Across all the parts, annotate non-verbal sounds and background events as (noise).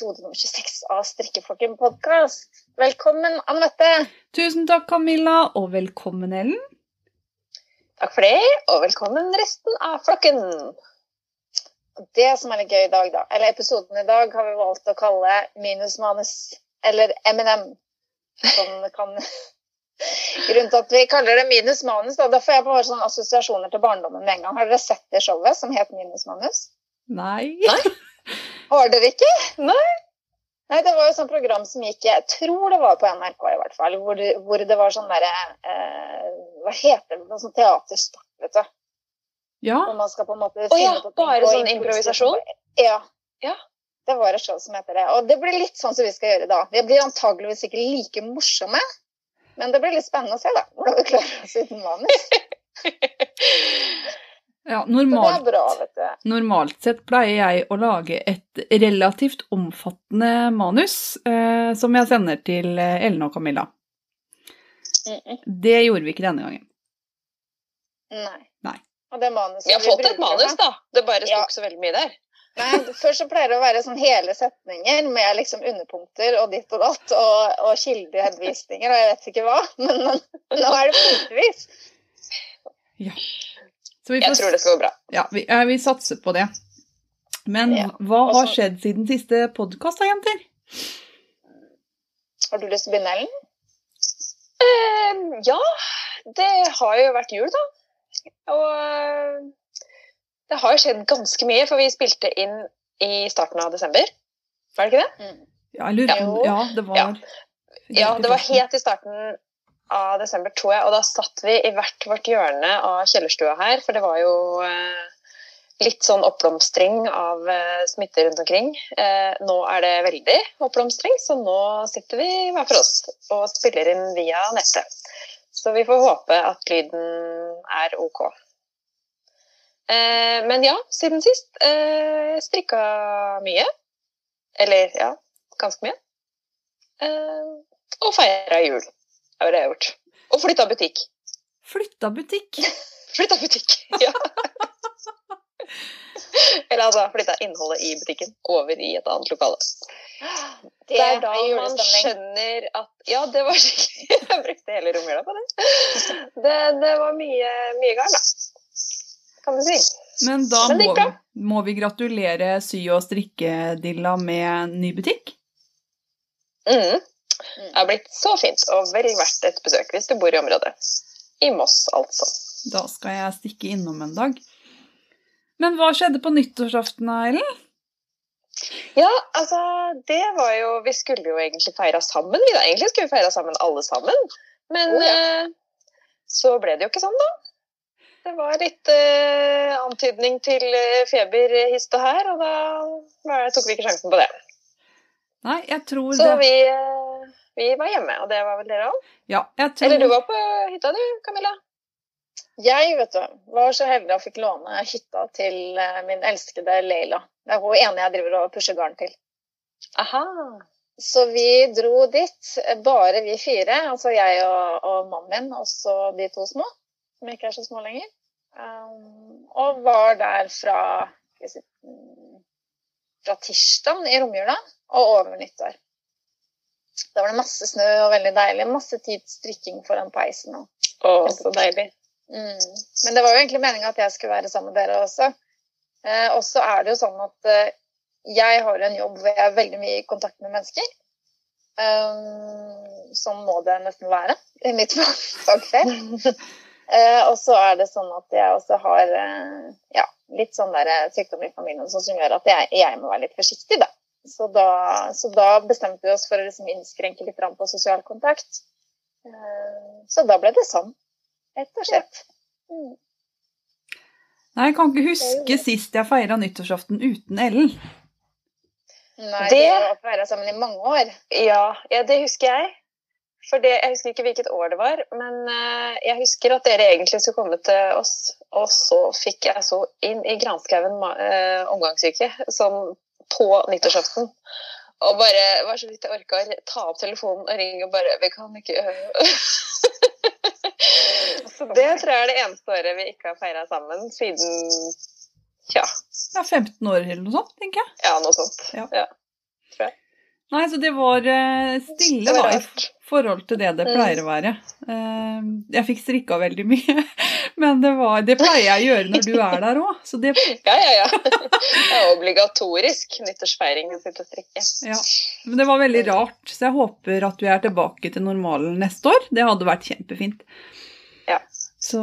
episode nummer 26 av Strikkeflokken podkast. Velkommen, Anne Mette. Tusen takk, Camilla, og velkommen, Ellen. Takk for det, og velkommen resten av flokken. Det som er litt gøy i dag, da, eller episoden i dag, har vi valgt å kalle Minus manus, eller M&M. Som kan (laughs) Grunnen til at vi kaller det minus manus, da, da får jeg bare sånne assosiasjoner til barndommen med en gang. Har dere sett det showet som het Minus manus? Nei. (laughs) Har dere ikke? Nei. Nei, det var jo sånn program som gikk Jeg tror det var på NRK i hvert fall. Hvor det, hvor det var sånn derre eh, Hva heter det? Noe sånn teaterstart, vet du. Ja. Hvor man skal på en måte Å ja, på ting bare sånn improvisasjon? Ja. Ja. Det var et show som heter det. Og det blir litt sånn som vi skal gjøre da. Vi blir antageligvis ikke like morsomme, men det blir litt spennende å se, da. Hvordan vi klarer oss uten manus. (laughs) ja normalt, bra, normalt sett pleier jeg å lage et relativt omfattende manus eh, som jeg sender til eh, Ellen og Camilla. Mm -mm. Det gjorde vi ikke denne gangen. Nei. Nei. Og det manuset Vi har fått et bruker, manus, da. Det bare sto Ja. ikke så veldig mye der. Nei, Før så pleier det å være sånn hele setninger med liksom underpunkter og ditt og datt og, og kildehenvisninger og jeg vet ikke hva. (laughs) Men, men nå er det punktvis. Så vi Jeg tror det skal gå bra. Ja, vi, vi satser på det. Men Ja, hva har skjedd siden siste podkast, da, jenter? Har du lyst til å begynne, Ellen? Uh, ja, det har jo vært jul, da. Og eh, det har jo skjedd ganske mye, for vi spilte inn i starten av desember. Var det ikke det? Mm. Ja, jeg lurer Jo. Ja, det var Ja. Ja, det var helt i starten av desember, tror jeg. Og da satt vi i hvert vårt hjørne av kjellerstua her, for det var jo eh, litt sånn oppblomstring av eh, smitte rundt omkring. Eh, nå er det veldig oppblomstring, så nå sitter vi hver for oss og spiller inn via nettet. Så vi får håpe at lyden er ok. Men ja, siden sist strikka mye. Eller ja, ganske mye. Og feira jul. Det var det jeg har gjort. Og flytta butikk. Flytta butikk. (laughs) Flytta butikk, (laughs) ja. Eller altså flytta innholdet i butikken over i et annet lokale. Det Det er da man skjønner at Ja, det var skikkelig (laughs) Jeg brukte hele romjula på det. det. Det var mye, mye garn, da. Kan du si. Men da Men må, må vi gratulere sy- og strikkedilla med ny butikk. Mm. Det har blitt så fint, og vel verdt et besøk hvis du bor i området. I Moss, altså. Da skal jeg stikke innom en dag. Men hva skjedde på nyttårsaften, Eilen? Ja, altså, det var jo Vi skulle jo egentlig feira sammen, vi da. Egentlig skulle vi feira sammen alle sammen. Men Oh, ja. eh, så ble det jo ikke sånn, da. Det var litt eh, antydning til eh, feber hist og her, og da tok vi ikke sjansen på det. Nei, jeg tror Så det vi, eh, vi var hjemme, og det var vel dere òg? Ja, tror Eller du var på hytta du, Camilla? Jeg vet du, var så heldig og fikk låne hytta til eh, min elskede Leila. Det er hun ene jeg driver og pusher garn til. Aha. Så vi dro dit, bare vi fire. Altså jeg og, og mannen min, og så de to små, som ikke er så små lenger. Um, og var der fra, si, mm, fra tirsdag i romjula og over nyttår. Da var det masse snø og veldig deilig. Masse tid strikking foran peisen. Og, Å, så deilig. mm. Men det var jo egentlig meninga at jeg skulle være sammen med dere også. Eh, og så er det jo sånn at eh, jeg har en jobb hvor jeg er veldig mye i kontakt med mennesker. Um, sånn må det nesten være i mitt (laughs) fagfelt. Eh, og så er det sånn at jeg også har eh, ja, litt sånn der sykdom i familien sånn som gjør at jeg, jeg må være litt forsiktig, da. Så da, så da bestemte vi oss for å liksom innskrenke litt på sosial kontakt. Eh, så da ble det sånn, rett og slett. Mm. Nei, jeg kan ikke huske sist jeg feira nyttårsaften uten Ellen. Nei, Det- vi har feira sammen i mange år. Ja, ja, det husker jeg. For det, Jeg husker ikke hvilket år det var, men eh, jeg husker at dere egentlig skulle komme til oss. Og så fikk jeg så inn i granskauen eh, omgangssyke sånn på nyttårsaften. Og bare var så vidt jeg orka ta opp telefonen og ringe og bare Vi kan ikke Så (laughs) (laughs) det tror jeg er det eneste året vi ikke har feira sammen siden ja, ja, 15 år eller noe sånt, tenker jeg. ja noe sånt. Ja. Ja. Nei, så det var eh, stille da, i forhold til det det Mm. pleier å være. Eh, jeg fikk strikka veldig mye, (laughs) men det, var, det pleier jeg å gjøre når du er der òg. Det, (laughs) Ja, ja, ja. Det er obligatorisk nyttårsfeiring å sitte og strikke. ja. Men det var veldig rart, så jeg håper at vi er tilbake til normalen neste år. Det hadde vært kjempefint. Ja. Så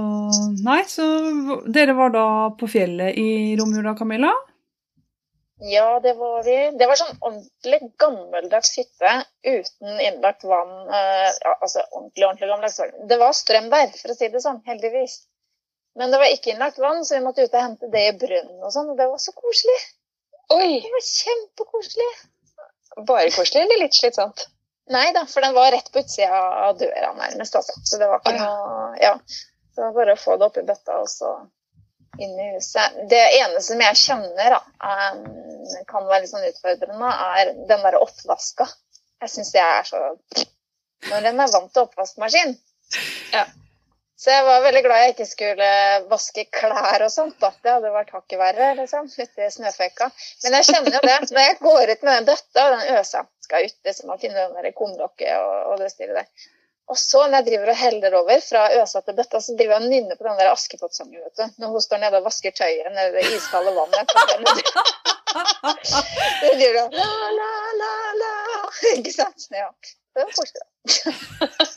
Nei, så dere var da på fjellet i romjula, Camilla? Ja, det var vi. Det var sånn ordentlig gammeldags hytte uten innlagt vann. eh, ja, altså ordentlig, ordentlig gammeldags vann. Det var strøm der, for å si det sånn, heldigvis. Men det var ikke innlagt vann, så vi måtte ut og hente det i brønnen og sånn. Og det var så koselig. Oi! Det var kjempekoselig. Bare koselig eller litt slitsomt? Nei da, for den var rett på utsida av døra nærmest, altså. Så det var ikke noe Ja. Så det var bare å få det oppi bøtta og så inn i huset. Det eneste som jeg kjenner da, kan være litt sånn utfordrende, er den derre oppvaska. Jeg syns det er så Når en er vant til oppvaskmaskin. Ja. Så jeg var veldig glad jeg ikke skulle vaske klær og sånt. da. Det hadde vært hakket verre liksom, ute i snøføyka. Men jeg kjenner jo det. Når jeg går ut med den bøtta og den øsa skal ut liksom, og finne den der kumlokket og, og det styret der. Og så når jeg driver og heller over fra øsa til bøtta, så driver jeg og nynner på den der Askepott-sangen. vet du. Når hun står nede og vasker tøyet nede det iskalde vannet. (laughs) (laughs) Det driver og la, la, la, la. Ikke sant? Ja. Det var koselig.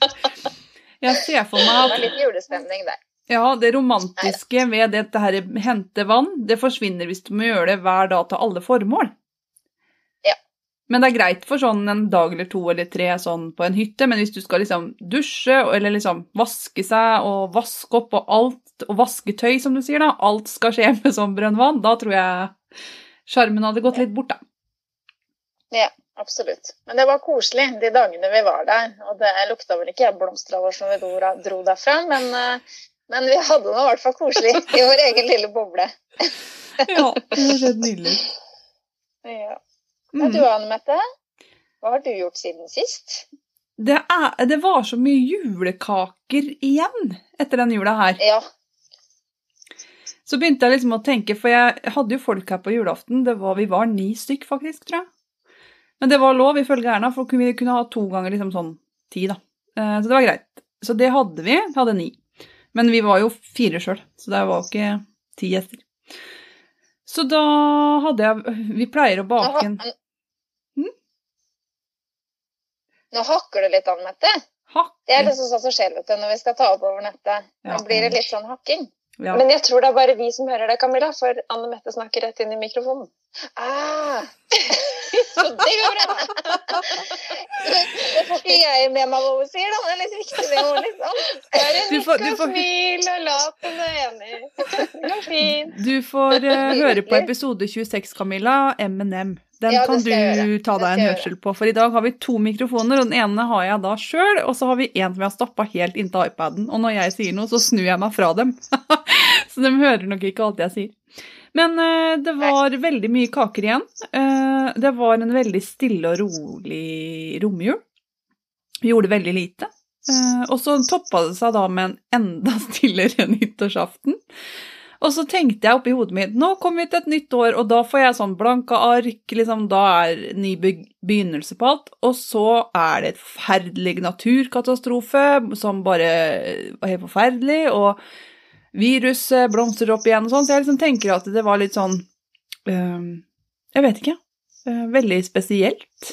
(laughs) Jeg ser for Det meg var at litt julestemning der. ja, det romantiske ved dette her hente vann, det forsvinner hvis du må gjøre det hver dag til alle formål. Men det er greit for sånn en dag eller to eller tre sånn på en hytte, men hvis du skal liksom dusje eller liksom vaske seg og vaske opp og alt, og vaske tøy, som du sier, da, alt skal skje (laughs) med sånn brønnvann, da tror jeg sjarmen hadde gått litt bort, da. Ja, absolutt. Men det var koselig de dagene vi var der. Og det lukta vel ikke blomster av oss når vi dro, derfra, men, eh, men vi hadde det i hvert fall koselig i vår egen lille boble. (laughs) Ja, det har nydelig nydelig. (laughs) Ja. Mm. Du Anne Mette, hva har du gjort siden sist? Det, er, det var så mye julekaker igjen etter den jula her. Ja, Så begynte jeg liksom å tenke, for jeg hadde jo folk her på julaften. Det var, vi var ni stykk, faktisk, tror jeg. Men det var lov, ifølge Erna, for vi kunne ha to ganger liksom sånn ti, da. Eh, Så det var greit. Så det hadde vi. Hadde ni. Men vi var jo fire sjøl, så det var ikke ti gjester. Så da hadde jeg Vi pleier å bake en nå hakker det litt, an, Mette. Det er liksom sånn som skjer vet du, når vi skal ta opp over nettet. Ja. Blir det litt sånn hakking. Ja. Men jeg tror det er bare vi som hører det, Camilla, for Anne Mette snakker rett inn i mikrofonen. Ah. (laughs) Så det går bra. Det får ikke jeg med meg hva hun sier, da. Det er litt viktig det hun liksom. Bare nikk og får- smil og lat som du er enig. Det går fint. Du får uh, høre på episode 26, Camilla, M&M. Den Ja, kan du gjøre. ta deg en hørsel på, for i dag har vi to mikrofoner, og den ene har jeg da sjøl, og så har vi en som jeg har stappa helt inntil iPaden, og når jeg sier noe, så snur jeg meg fra dem. (laughs) (laughs) så de hører nok ikke alt jeg sier. Men uh, det var veldig mye kaker igjen. Uh, det var en veldig stille og rolig romjul. Vi gjorde veldig lite. Uh, og så toppa det seg da med en enda (laughs) stillere nyttårsaften. Og så tenkte jeg oppi hodet mitt nå kommer vi til et nytt år, og da får jeg sånn blanke ark, liksom, da er ny begynnelse på alt. Og så er det et forferdelig naturkatastrofe som bare var helt forferdelig, og viruset blomstrer opp igjen og sånn, så jeg liksom tenker at det var litt sånn øh, Jeg vet ikke. øh, veldig spesielt.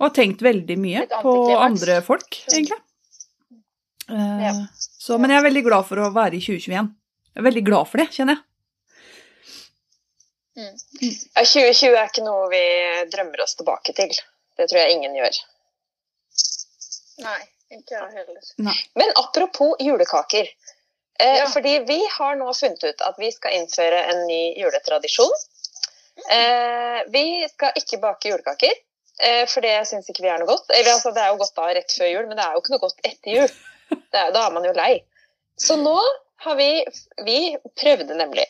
Og har tenkt veldig mye på andre folk, egentlig. Uh, Ja. Så, men jeg er veldig glad for å være i 2021. Jeg er veldig glad for det, kjenner jeg. Ja, 2020 er ikke noe vi drømmer oss tilbake til. Det tror jeg ingen gjør. Nei, ikke jeg heller. Men apropos julekaker. Eh, Ja. Fordi vi har nå funnet ut at vi skal innføre en ny juletradisjon. Eh, vi skal ikke bake julekaker, eh, for det syns ikke vi er noe godt. Eller altså, Det er jo godt da rett før jul, men det er jo ikke noe godt etter jul. (laughs) Det da er man jo lei. Så nå har vi Vi prøvde nemlig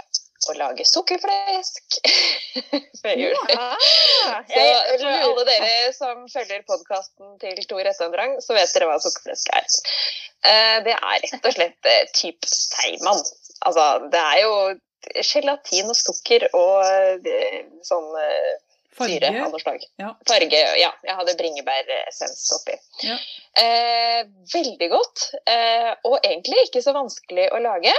å lage sukkerflesk (laughs) før jul. Ja, Så for alle dere som følger podkasten til Tor rette drang, så vet dere hva sukkerflesk er. Eh, Det er rett og slett eh, typ seigmann. Altså, det er jo gelatin og sukker og eh, sånn syre Farge. av noe slag. Ja. Farge, ja. Jeg hadde bringebæressens oppi. Ja. Eh, veldig godt, eh, og egentlig ikke så vanskelig å lage.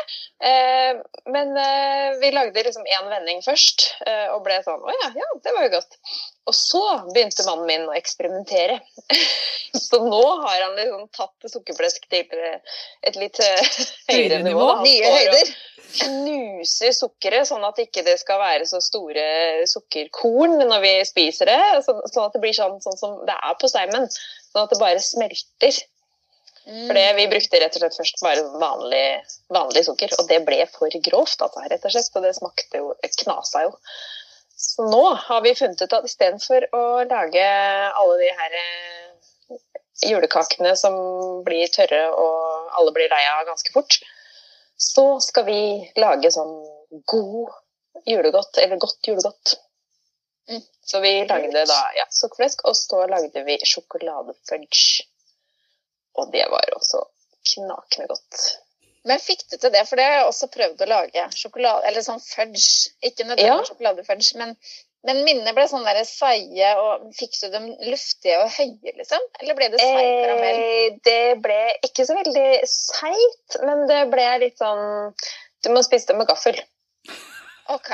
Eh, men eh, vi lagde liksom én vending først, eh, og ble sånn Å ja, ja, det var jo godt. Og så begynte mannen min å eksperimentere. (laughs) så nå har han liksom tatt sukkerflesk til eh, et litt (laughs) høyere nivå. Nye høyder. og-. Knuser sukkeret, sånn at ikke det skal være så store sukkerkorn når vi spiser det. Så, sånn at det blir sånn, sånn som det er på steimen. Sånn at det bare smelter. Mm. For det, vi brukte rett og slett først bare vanlig, vanlig sukker, og det ble for grovt, altså, rett og slett. Så det smakte jo knasa jo. Så nå har vi funnet ut at istedenfor å lage alle de her eh, julekakene som blir tørre og alle blir lei av ganske fort, så skal vi lage sånn god julegodt, eller godt julegodt. Mm. Så vi lagde da ja, sukkerflesk, og så lagde vi sjokoladefudge. Og det var også knakende godt. Men fikk du til det? For det har jeg også prøvd å lage. Sjokolade, eller sånn fudge. Ikke nødvendigvis Ja. sjokoladefudge, men, men mine ble sånn der seige og Fikk du dem luftige og høye, liksom? Eller ble det seig karamell? Eh, det ble ikke så veldig seigt, men det ble litt sånn Du må spise det med gaffel. OK.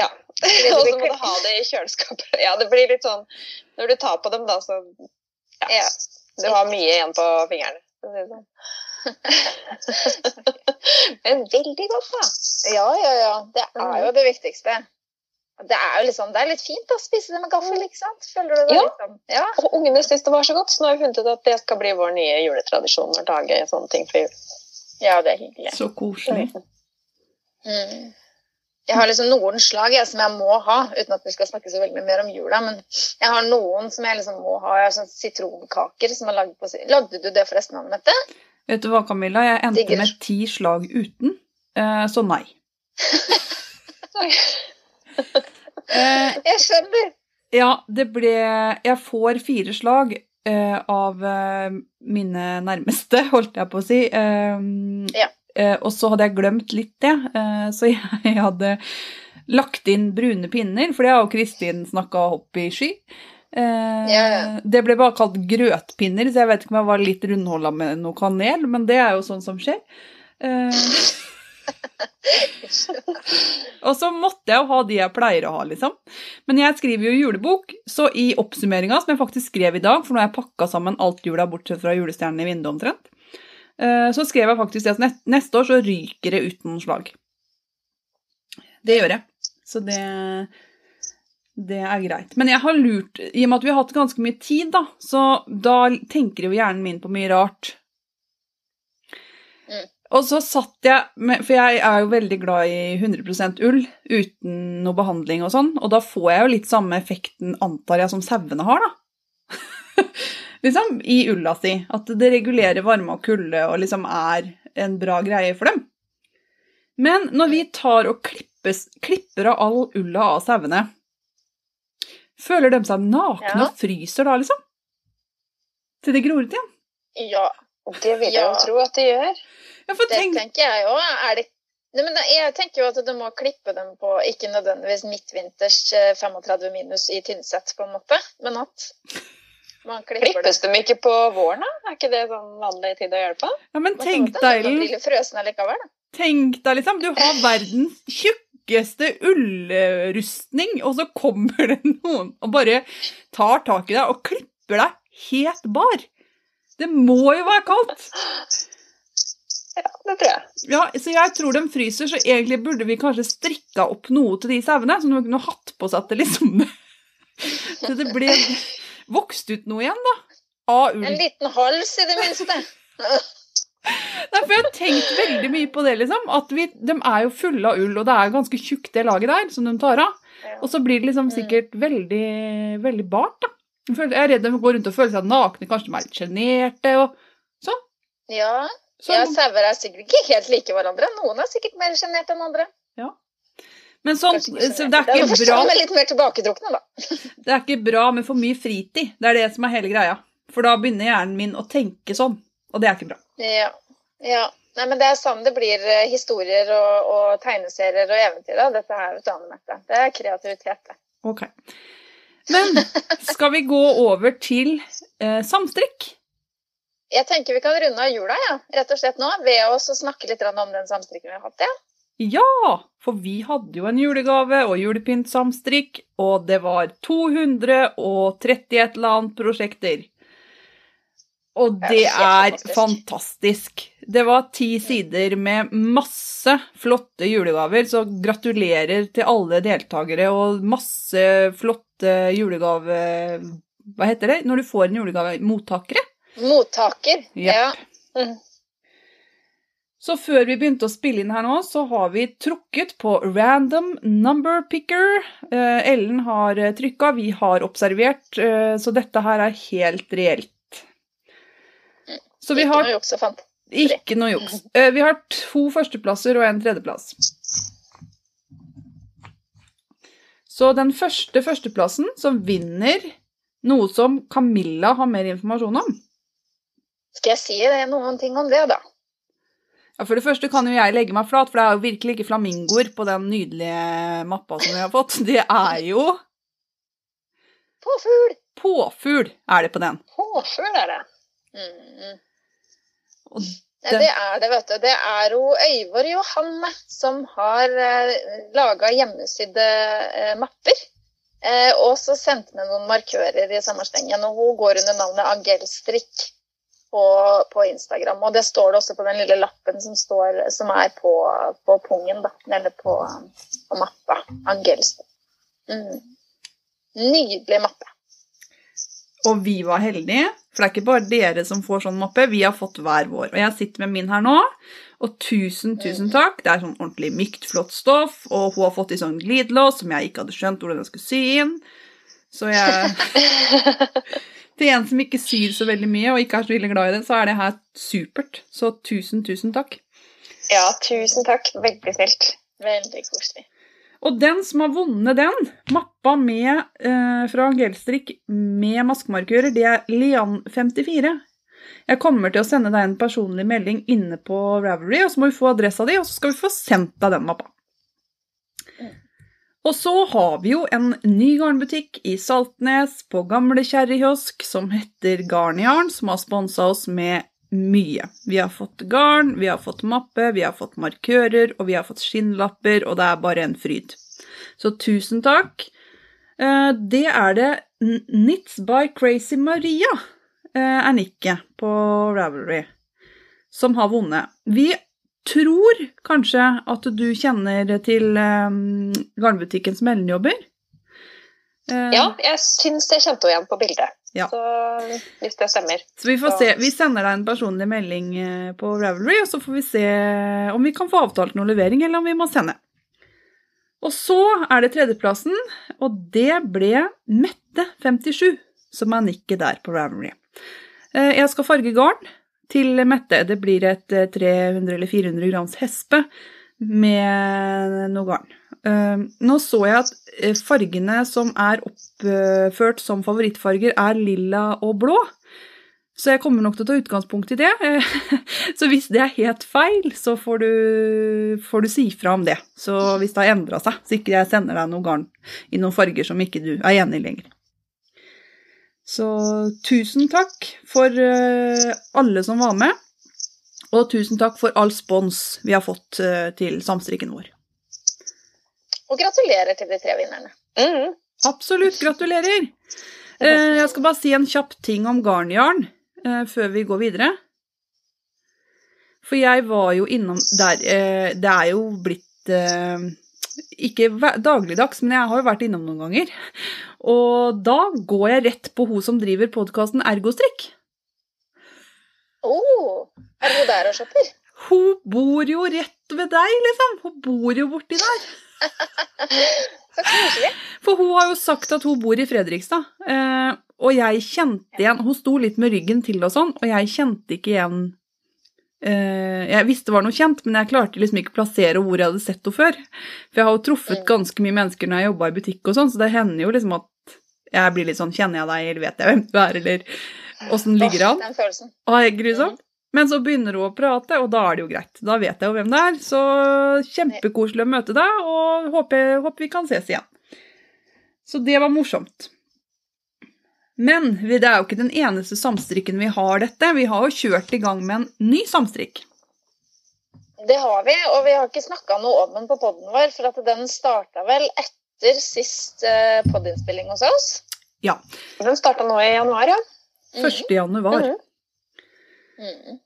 Ja. (laughs) Og så må du ha det i kjøleskapet. (laughs) Ja, det blir litt sånn Når du tar på dem, da, så ja. Du har mye igjen på fingrene. sånn. (laughs) Men veldig godt, da. Ja, ja, ja. Det er jo det viktigste. Det er jo liksom, det er litt fint å spise det med gaffel, ikke sant? Føler du det? Ja. Liksom? ja. Og ungene syntes det var så godt, så nå har vi funnet ut at det skal bli vår nye juletradisjon å lage sånne ting for jul. Ja, det er hyggelig. Så koselig. Mm. Jeg har liksom noen slag jeg, som jeg må ha, uten at vi skal snakke så veldig mye mer om jula. Men jeg har noen som jeg liksom må ha. Jeg har sånn sitronkaker som er lagd på si- Lagde du det forresten, Anne Mette? Vet du hva, Camilla? Jeg endte Digger. med ti slag uten, eh, så nei. (laughs) Eh, Jeg skjønner. ja, det ble Jeg får fire slag eh, av eh, mine nærmeste, (laughs) holdt jeg på å si. Eh, Ja. eh, og så hadde jeg glemt litt det, eh, så (laughs) jeg hadde lagt inn brune pinner, for det har jo Kristin snakka opp i sky. Eh, Ja, ja. Det ble bare kalt grøtpinner, så jeg vet ikke om jeg var litt rundhåla med noe kanel, men det er jo sånn som skjer. Eh, (laughs) og så måtte jeg jo ha de jeg pleier å ha, liksom. Men jeg skriver jo julebok, så i oppsummeringa, som jeg faktisk skrev i dag, for nå har jeg pakka sammen alt jula bortsett fra julestjernen i vinduet omtrent, eh, så skrev jeg faktisk at neste år så ryker det uten slag. Det gjør jeg. Så det det er greit. Men jeg har lurt, i og med at vi har hatt ganske mye tid, da, så da tenker jo hjernen min på mye rart. Og så satt jeg med For jeg er jo veldig glad i 100% ull uten noe behandling og sånn, og da får jeg jo litt samme effekten, antar jeg, som sauene har, da. (laughs) liksom, i ulla si. At det regulerer varme og kulde og liksom er en bra greie for dem. Men når vi tar og klippes, klipper av all ulla av sauene, føler de seg nakne Ja. og fryser da, liksom? Til det gror ut igjen? Ja, Det vil jeg Ja. jo tro at det gjør. Ja, for det tenk, tenker jeg jo. Er det jeg tenker jo at du må klippe dem på ikke nødvendigvis midtvinters eh, 35 minus i Tynset, på en måte, men at man klipper dem. Klippes de ikke på våren, da? Er ikke det sånn vanlig tid å gjøre på? ja, men tenk deg, Ellen. Tenk deg liksom, du har verdens tjukkeste ullrustning, og så kommer det noen og bare tar tak i deg og klipper deg helt bar. Det må jo være kaldt. Ja, det tror jeg. Ja, så jeg tror de fryser, så egentlig burde vi kanskje strikka opp noe til de sauene, så de kunne hatt på seg at det liksom Så det ble vokst ut noe igjen, da. Av ull. En liten hals, i det minste. Nei, for jeg har tenkt veldig mye på det, liksom. At vi, de er jo fulle av ull, og det er ganske tjukt det laget der som de tar av. Ja. Og så blir det liksom sikkert veldig, veldig bart, da. Jeg er redd de går rundt og føler seg nakne, kanskje de er litt sjenerte og sånn. Ja, sånn. ja, sauer er sikkert ikke helt like hverandre. Noen er sikkert mer sjenerte enn andre. Ja. Men sånn, så det er ikke bra er litt mer tilbaketrukne, da. Det er ikke bra med for mye fritid. Det er det som er hele greia. For da begynner hjernen min å tenke sånn, og det er ikke bra. Ja. ja. Nei, men Det er sånn det blir eh, historier og, og tegneserier og eventyr. av Dette her, vet du, Anne Det er kreativitet, det. Ok. Men skal vi gå over til eh, samstrikk? Jeg tenker vi kan runde av jula, ja. rett og slett nå, ved å snakke litt om den samstrikken vi har hatt. ja. Ja, for vi hadde jo en julegave og julepyntsamstrikk, og det var 230 et eller annet prosjekter. Og det er fantastisk. Det var ti sider med masse flotte julegaver, så gratulerer til alle deltakere og masse flotte julegave... Hva heter det når du får en julegave? Mottakere? Mottaker. Yep. Ja. Mm. Så før vi begynte å spille inn her nå, så har vi trukket på random number picker. Eh, Ellen har eh, trykka, vi har observert, eh, så dette her er helt reelt. Så vi Ikke har noe juks og fant. ikke noe juks. Eh, Vi har to førsteplasser og en tredjeplass. Så den første førsteplassen, som vinner noe som Camilla har mer informasjon om Skal jeg si det, noen ting om det, da? Ja, For det første kan jo jeg legge meg flat, for det er jo virkelig ikke flamingoer på den nydelige mappa som vi har fått. Det er jo Påfugl! påfugl, er det på den. Påfugl er det. Mm. Og Ja, det er det, vet du. Det er jo Øyvor Johanne som har eh, laga hjemmesydde eh, mapper. Eh, og så sendte hun noen markører i sommerstengen, og hun går under navnet Angelstrikk på, på Instagram. Og det står det også på den lille lappen som, står, som er på, på pungen, da. Eller på, på mappa. Angelsen. Mm. Nydelig mappe. Og vi var heldige, for det er ikke bare dere som får sånn mappe, vi har fått hver vår. Og jeg sitter med min her nå, og tusen, tusen takk. Det er sånn ordentlig mykt, flott stoff, og hun har fått i sånn glidelås som jeg ikke hadde skjønt hvordan jeg skulle sy inn. Så jeg (laughs) Til en som ikke syr så veldig mye, og ikke er så veldig glad i det, så er det her supert. Så tusen, tusen takk. Ja, tusen takk. Veldig snilt. Veldig koselig. Og den som har vunnet den, mappa med, eh, fra Gelstrik med maskemarkører, det er Lian54. Jeg kommer til å sende deg en personlig melding inne på Ravery, og så må vi få adressa di, og så skal vi få sendt deg den mappa. Og så har vi jo en ny garnbutikk i Saltnes på gamle Kjerrikiosk som heter Garnjarn, som har sponsa oss med mye. Vi har fått garn, vi har fått mappe, vi har fått markører, og vi har fått skinnlapper, og det er bare en fryd. Så tusen takk. Eh, Det er det Knits by Crazy Maria, eh, er nikket på Ravelry, som har vunnet. Vi tror kanskje at du kjenner til eh, garnbutikken som Ellen jobber? Eh, Ja, jeg syns jeg kjente henne igjen på bildet. Ja. Så hvis det stemmer. Så vi får Så- se. Vi sender deg en personlig melding eh, på Ravelry, og så får vi se om vi kan få avtalt noe levering, eller om vi må sende. Og så er det tredjeplassen, og det ble Mette57, som er nikket der på Ravelry. Eh, Jeg skal farge garn til Mette. Det blir et eh, 300 eller 400 grams hespe med noe garn. Eh, Nå så jeg at eh, fargene som er oppført som favorittfarger, er lilla og blå. Så jeg kommer nok til å ta utgangspunkt i det. (laughs) Så hvis det er helt feil, så får du, får du si fra om det. Så hvis det har endra seg, så ikke jeg sender deg noe garn i noen farger som ikke du er enig i lenger. Så tusen takk for eh, alle som var med. Og tusen takk for all spons vi har fått eh, til samstrikken vår. Og gratulerer til de tre vinnerne. Mm. Absolutt, gratulerer! Eh, Jeg skal bare si en kjapp ting om garnjarn før vi går videre. For jeg var jo innom der Det er jo blitt ikke dagligdags, men jeg har jo vært innom noen ganger. Og da går jeg rett på hun som driver podkasten Ergostrikk. Oh, er hun der og shopper? Hun bor jo rett ved deg, liksom. Hun bor jo borti der. (laughs) Så koselig. For hun har jo sagt at hun bor i Fredrikstad. Eh, og jeg kjente igjen Hun sto litt med ryggen til og sånn, og jeg kjente ikke igjen Jeg visste det var noe kjent, men jeg klarte liksom ikke plassere hvor jeg hadde sett henne før. For jeg har jo truffet Mm. ganske mye mennesker når jeg jobba i butikk og sånn, så det hender jo liksom at jeg blir litt sånn Kjenner jeg deg, eller vet jeg hvem du er, eller åssen ligger det an? Grusomt? Men så begynner hun å prate, og da er det jo greit. Da vet jeg jo hvem det er. Så kjempekoselig å møte deg, og håper, håper vi kan ses igjen. Så det var morsomt. Men det er jo ikke den eneste samstrikken vi har dette. Vi har jo kjørt i gang med en ny samstrikk. Det har vi, og vi har ikke snakka noe om den på poden vår, for at den starta vel etter sist eh, podinnspilling hos oss. Ja. Den starta nå i januar, ja. 1. januar. Mhm. Mm.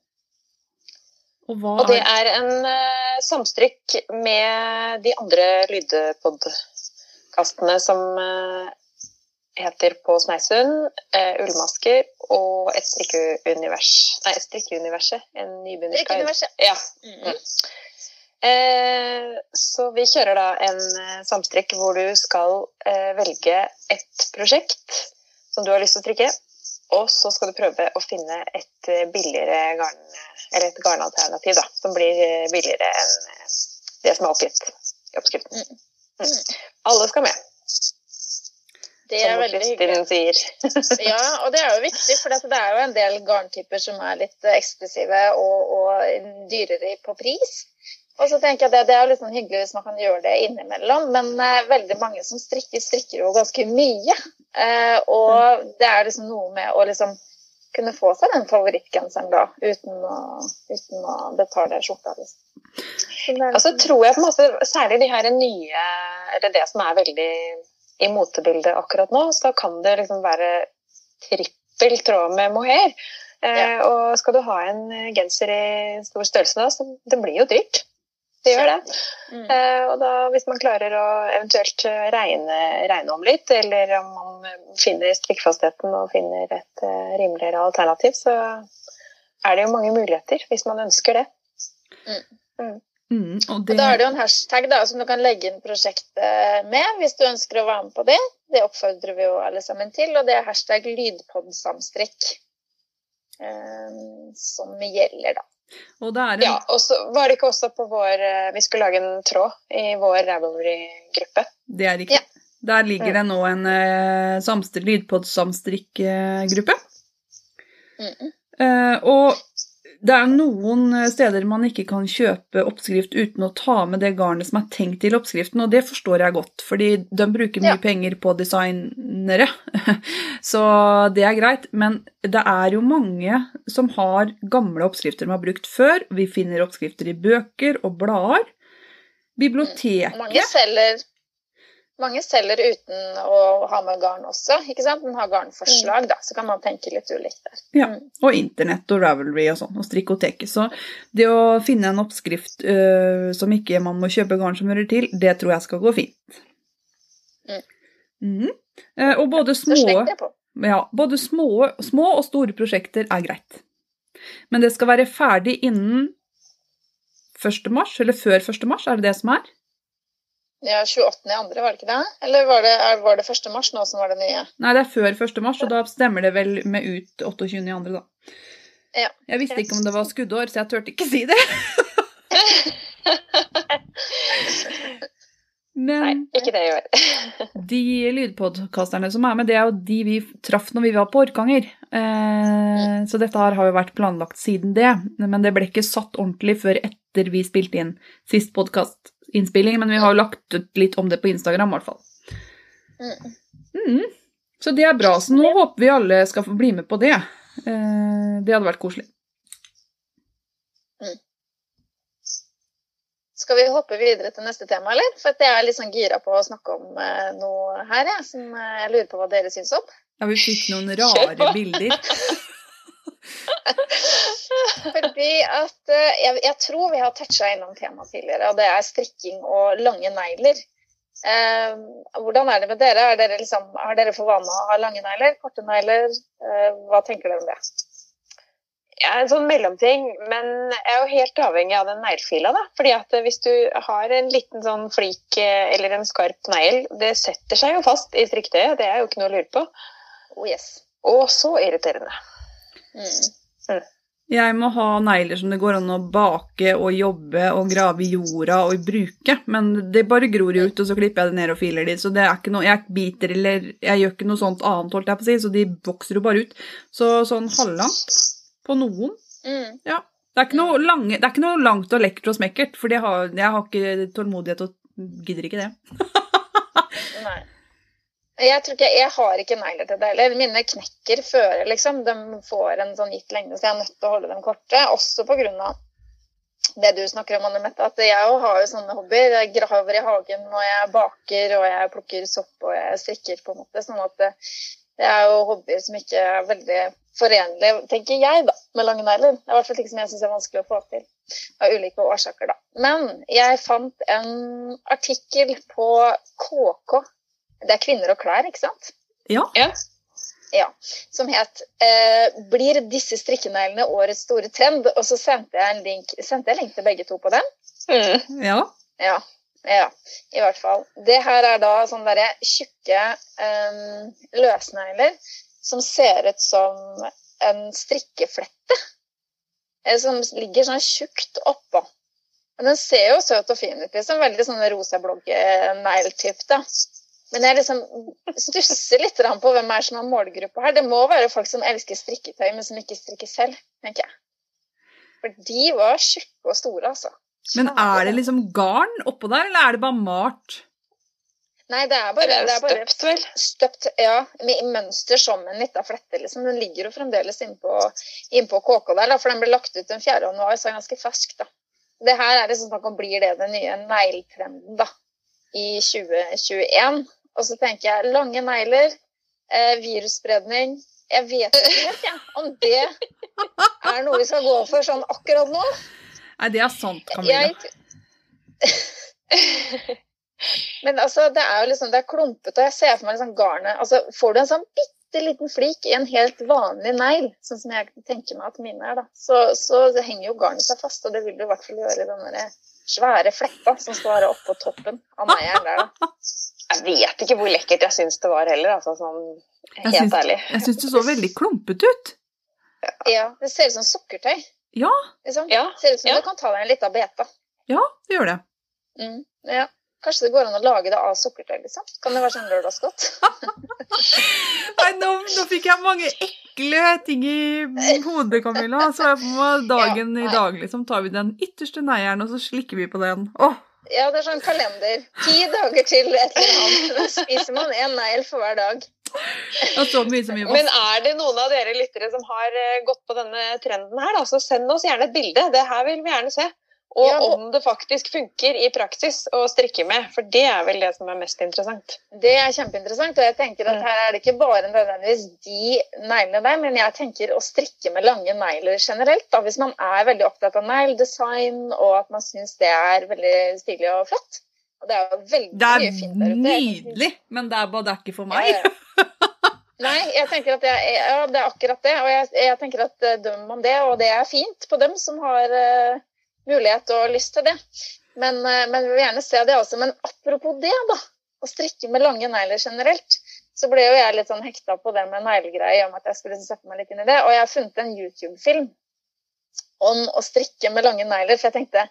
Og hva Og det er en uh, samstrykk med de andre lydpodkastene som eh, heter På Sneisund, eh, Ullmasker og Et strikkeunivers. Nei, Et strikkeuniverset. En nybegynnersguide. Ja. Mm. Eh, så vi kjører da en eh, samstrikk hvor du skal eh, velge et prosjekt som du har lyst til å strikke, og så skal du prøve å finne et eh, billigere garn, eller et garnalternativ da, som blir eh, billigere enn det som er oppgitt i oppskriften. Mm. Alle skal med, Det er som veldig hyggelig. Kristin sier. Ja, og det er jo viktig, for det er jo en del garntyper som er litt eksklusive og, og dyrere på pris. Og så tenker jeg det, det er litt sånn hyggelig hvis man kan gjøre det innimellom, men eh, veldig mange som strikker, strikker jo ganske mye. Eh, og det er liksom noe med å liksom kunne få seg den favorittgenseren da, uten å, uten å betale skjorta. Liksom. Så Altså liksom- tror jeg på en måte, Særlig de her nye, eller det som er veldig i motebildet akkurat nå, så kan det liksom være trippel tråd med mohair. Eh, Ja. Og skal du ha en genser i stor størrelse da, så det blir jo dyrt. Det gjør det. Mm. Eh, og da, hvis man klarer å eventuelt eh, regne, regne om litt, eller om man finner strikkfastheten og finner et rimeligere alternativ, så er det jo mange muligheter hvis man ønsker det. mm, Og Og det, da er det jo en hashtag da, som du kan legge inn prosjektet med hvis du ønsker å være med på det. Det oppfordrer vi jo alle sammen til, og det er hashtag lydpodsamstrikk um, som gjelder, da. og det en, Ja, og så var det ikke også på vår eh, Vi skulle lage en tråd i vår Ravelry-gruppe. det er riktig. Der ligger det nå en uh, samstri- lydpod-samstrikk-gruppe. Mm. Eh, og det er noen steder man ikke kan kjøpe oppskrift uten å ta med det garnet som er tenkt til oppskriften, og det forstår jeg godt, fordi de bruker mye Ja. penger på designere, (laughs) så det er greit. Men det er jo mange som har gamle oppskrifter de har brukt før. Vi finner oppskrifter i bøker og blader. Biblioteket mange selger, mange selger uten å ha med garn også, ikke sant? Den har garnforslag, da, så kan man tenke litt ulikt der. Ja, og internett og Ravelry og sånn, og strikkoteket. Så det å finne en oppskrift øh, som ikke man må kjøpe garn som hører til, det tror jeg skal gå fint. Mm. Mm. Eh, og både små, ja, både små, små og store prosjekter er greit. Men det skal være ferdig innen 1. mars, eller før 1. mars, er det det som er? Ja, 28. i andre, var det ikke det? Eller var det, er- var det 1. mars nå som var det nye? Nei, det er før 1. mars, og da stemmer det vel med ut 28. i andre, da. Ja. Jeg visste ikke om det var skuddår, så jeg turte ikke si det. (laughs) Men Nei, ikke det i år. (laughs) de lydpodkasterne som er med, det er jo de vi traff når vi var på Orkanger. Eh, så dette her har jo vært planlagt siden det, men det ble ikke satt ordentlig før etter vi spilte inn sist podkastinnspilling. Men vi har jo lagt ut litt om det på Instagram, i hvert fall. Mm. Mm. Så det er bra. Så nå håper vi alle skal få bli med på det. Eh, det hadde vært koselig. Skal vi hoppe videre til neste tema, eller? For jeg er litt sånn gira på å snakke om eh, noe her, jeg, som eh, jeg lurer på hva dere syns om. Ja, vi fikk noen (laughs) rare bilder. (laughs) Fordi at eh, jeg, jeg tror vi har toucha innom temaet tidligere, og det er strikking og lange negler. Eh, hvordan er det med dere? Er dere liksom, har dere for vane å ha lange negler? Korte negler? Eh, hva tenker dere om det? Jeg er en sånn mellomting, men jeg er jo helt avhengig av den neglefila. Fordi at hvis du har en liten sånn flik eh, eller en skarp negl, det setter seg jo fast i strikketøyet. Det er jo ikke noe å lure på. Oh yes. Og så irriterende. Mm. Jeg må ha negler som det går an å bake og jobbe og grave i jorda og bruke, men det bare gror jo ut, og så klipper jeg det ned og filer de, så det er ikke noe Jeg biter eller Jeg gjør ikke noe sånt annet, holdt jeg på å si, så de vokser jo bare ut. Så sånn halvlangt på noen, Mm. Det er noe, lange, det er ikke noe langt og lekkert og smekkert, for jeg har, jeg har ikke tålmodighet og gidder ikke det. (laughs) Nei. Jeg tror ikke, jeg har ikke negler til det heller. Mine knekker føre, liksom. De får en sånn gitt lengde, så jeg er nødt til å holde dem korte. Også av det du snakker om, Anne Mette, at jeg òg har jo sånne hobbyer. Jeg graver i hagen, og jeg baker, og jeg plukker sopp, og jeg strikker, på en måte. Sånn at det, det er jo hobbyer som ikke er veldig forenlige, tenker jeg, da, med lange negler. Det er i hvert fall ting som jeg syns er vanskelig å få til. Av ulike årsaker, da. Men jeg fant en artikkel på KK. Det er kvinner og klær, ikke sant? Ja. Ja. Ja, som het eh, 'Blir disse strikkeneglene årets store trend?' Og så sendte jeg en link, sendte jeg link til begge to på den. Mm. ja. Ja, ja, i hvert fall. Det her er da sånne derre tjukke um, løsnegler som ser ut som en strikkeflette. eh, Som ligger sånn tjukt oppå. Men den ser jo søt og fin ut, liksom. Veldig sånn rosablogg-negl-typ, da. Men jeg liksom stusser litt på hvem er som er målgruppa her. Det må være folk som elsker strikketøy, men som ikke strikker selv, tenker jeg. For de var tjukke og store, altså. Men er det liksom garn oppå der, eller er det bare malt? Nei, det er bare, Det er bare støpt, vel? støpt, ja, med mønster som en lita flette. liksom. Den ligger jo fremdeles innpå inn på KK der, da, for den ble lagt ut den 4. januar, så er ganske fersk. da. Det her er liksom snakk om blir det den nye negletrenden da, i 2021. Og så tenker jeg lange negler, eh, virusspredning Jeg vet ikke helt om det er noe vi skal gå for sånn akkurat nå. Nei, det er sant, Camilla. Jeg... (laughs) Men altså, det er jo liksom, det er klumpete, og jeg ser for meg liksom garnet altså, Får du en sånn bitte liten flik i en helt vanlig negl, sånn som jeg tenker meg at mine er, da, så, så det henger jo garnet seg fast, og det vil du i hvert fall gjøre i den svære fletta som skal være oppå toppen av neglen der, da. Jeg vet ikke hvor lekkert jeg syns det var heller, altså sånn Jeg helt syns- ærlig. Jeg syns det så veldig klumpete ut. Ja, det ser ut som sukkertøy. Ja, Liksom. Ja, Det ser ut som ja. du kan ta deg en liten beta. ja, det gjør det. Mm, ja. Kanskje det går an å lage det av sukkertøy, liksom? Kan det være sånn lørdagsgodt? (laughs) Nei, nå, nå fikk jeg mange ekle ting i hodet, Camilla. Så jeg på meg dagen Ja, i dag, liksom, tar vi den ytterste neieren, og så slikker vi på den. Åh, Ja, det er sånn kalender. Ti dager til et eller annet. Da spiser man en negl for hver dag. så mye som vi Men er det noen av dere lyttere som har eh, gått på denne trenden her, da, så send oss gjerne et bilde. Det her vil vi gjerne se. Og Ja, om det faktisk funker i praksis å strikke med, for det er vel det som er mest interessant. Det er kjempeinteressant, og jeg tenker at Mm. her er det ikke bare nødvendigvis de neglene der, men jeg tenker å strikke med lange negler generelt. Da, hvis man er veldig opptatt av negledesign, og at man syns det er veldig stilig og flott. Og det er jo veldig Det mye er fint der ute. nydelig, men det er bare det er ikke for meg. ja. (laughs) Nei, jeg tenker at jeg, ja, det er akkurat det. Og jeg, jeg tenker at eh, dømmer man det, og det er fint på dem som har eh, mulighet og lyst til det. Men, eh, men vi vil gjerne se det også. Men apropos det, da. Å strikke med lange negler generelt. Så ble jo jeg litt sånn hekta på det med neglegreier, om at jeg skulle sette meg litt inn i det. Og jeg har funnet en YouTube-film om å strikke med lange negler. For jeg tenkte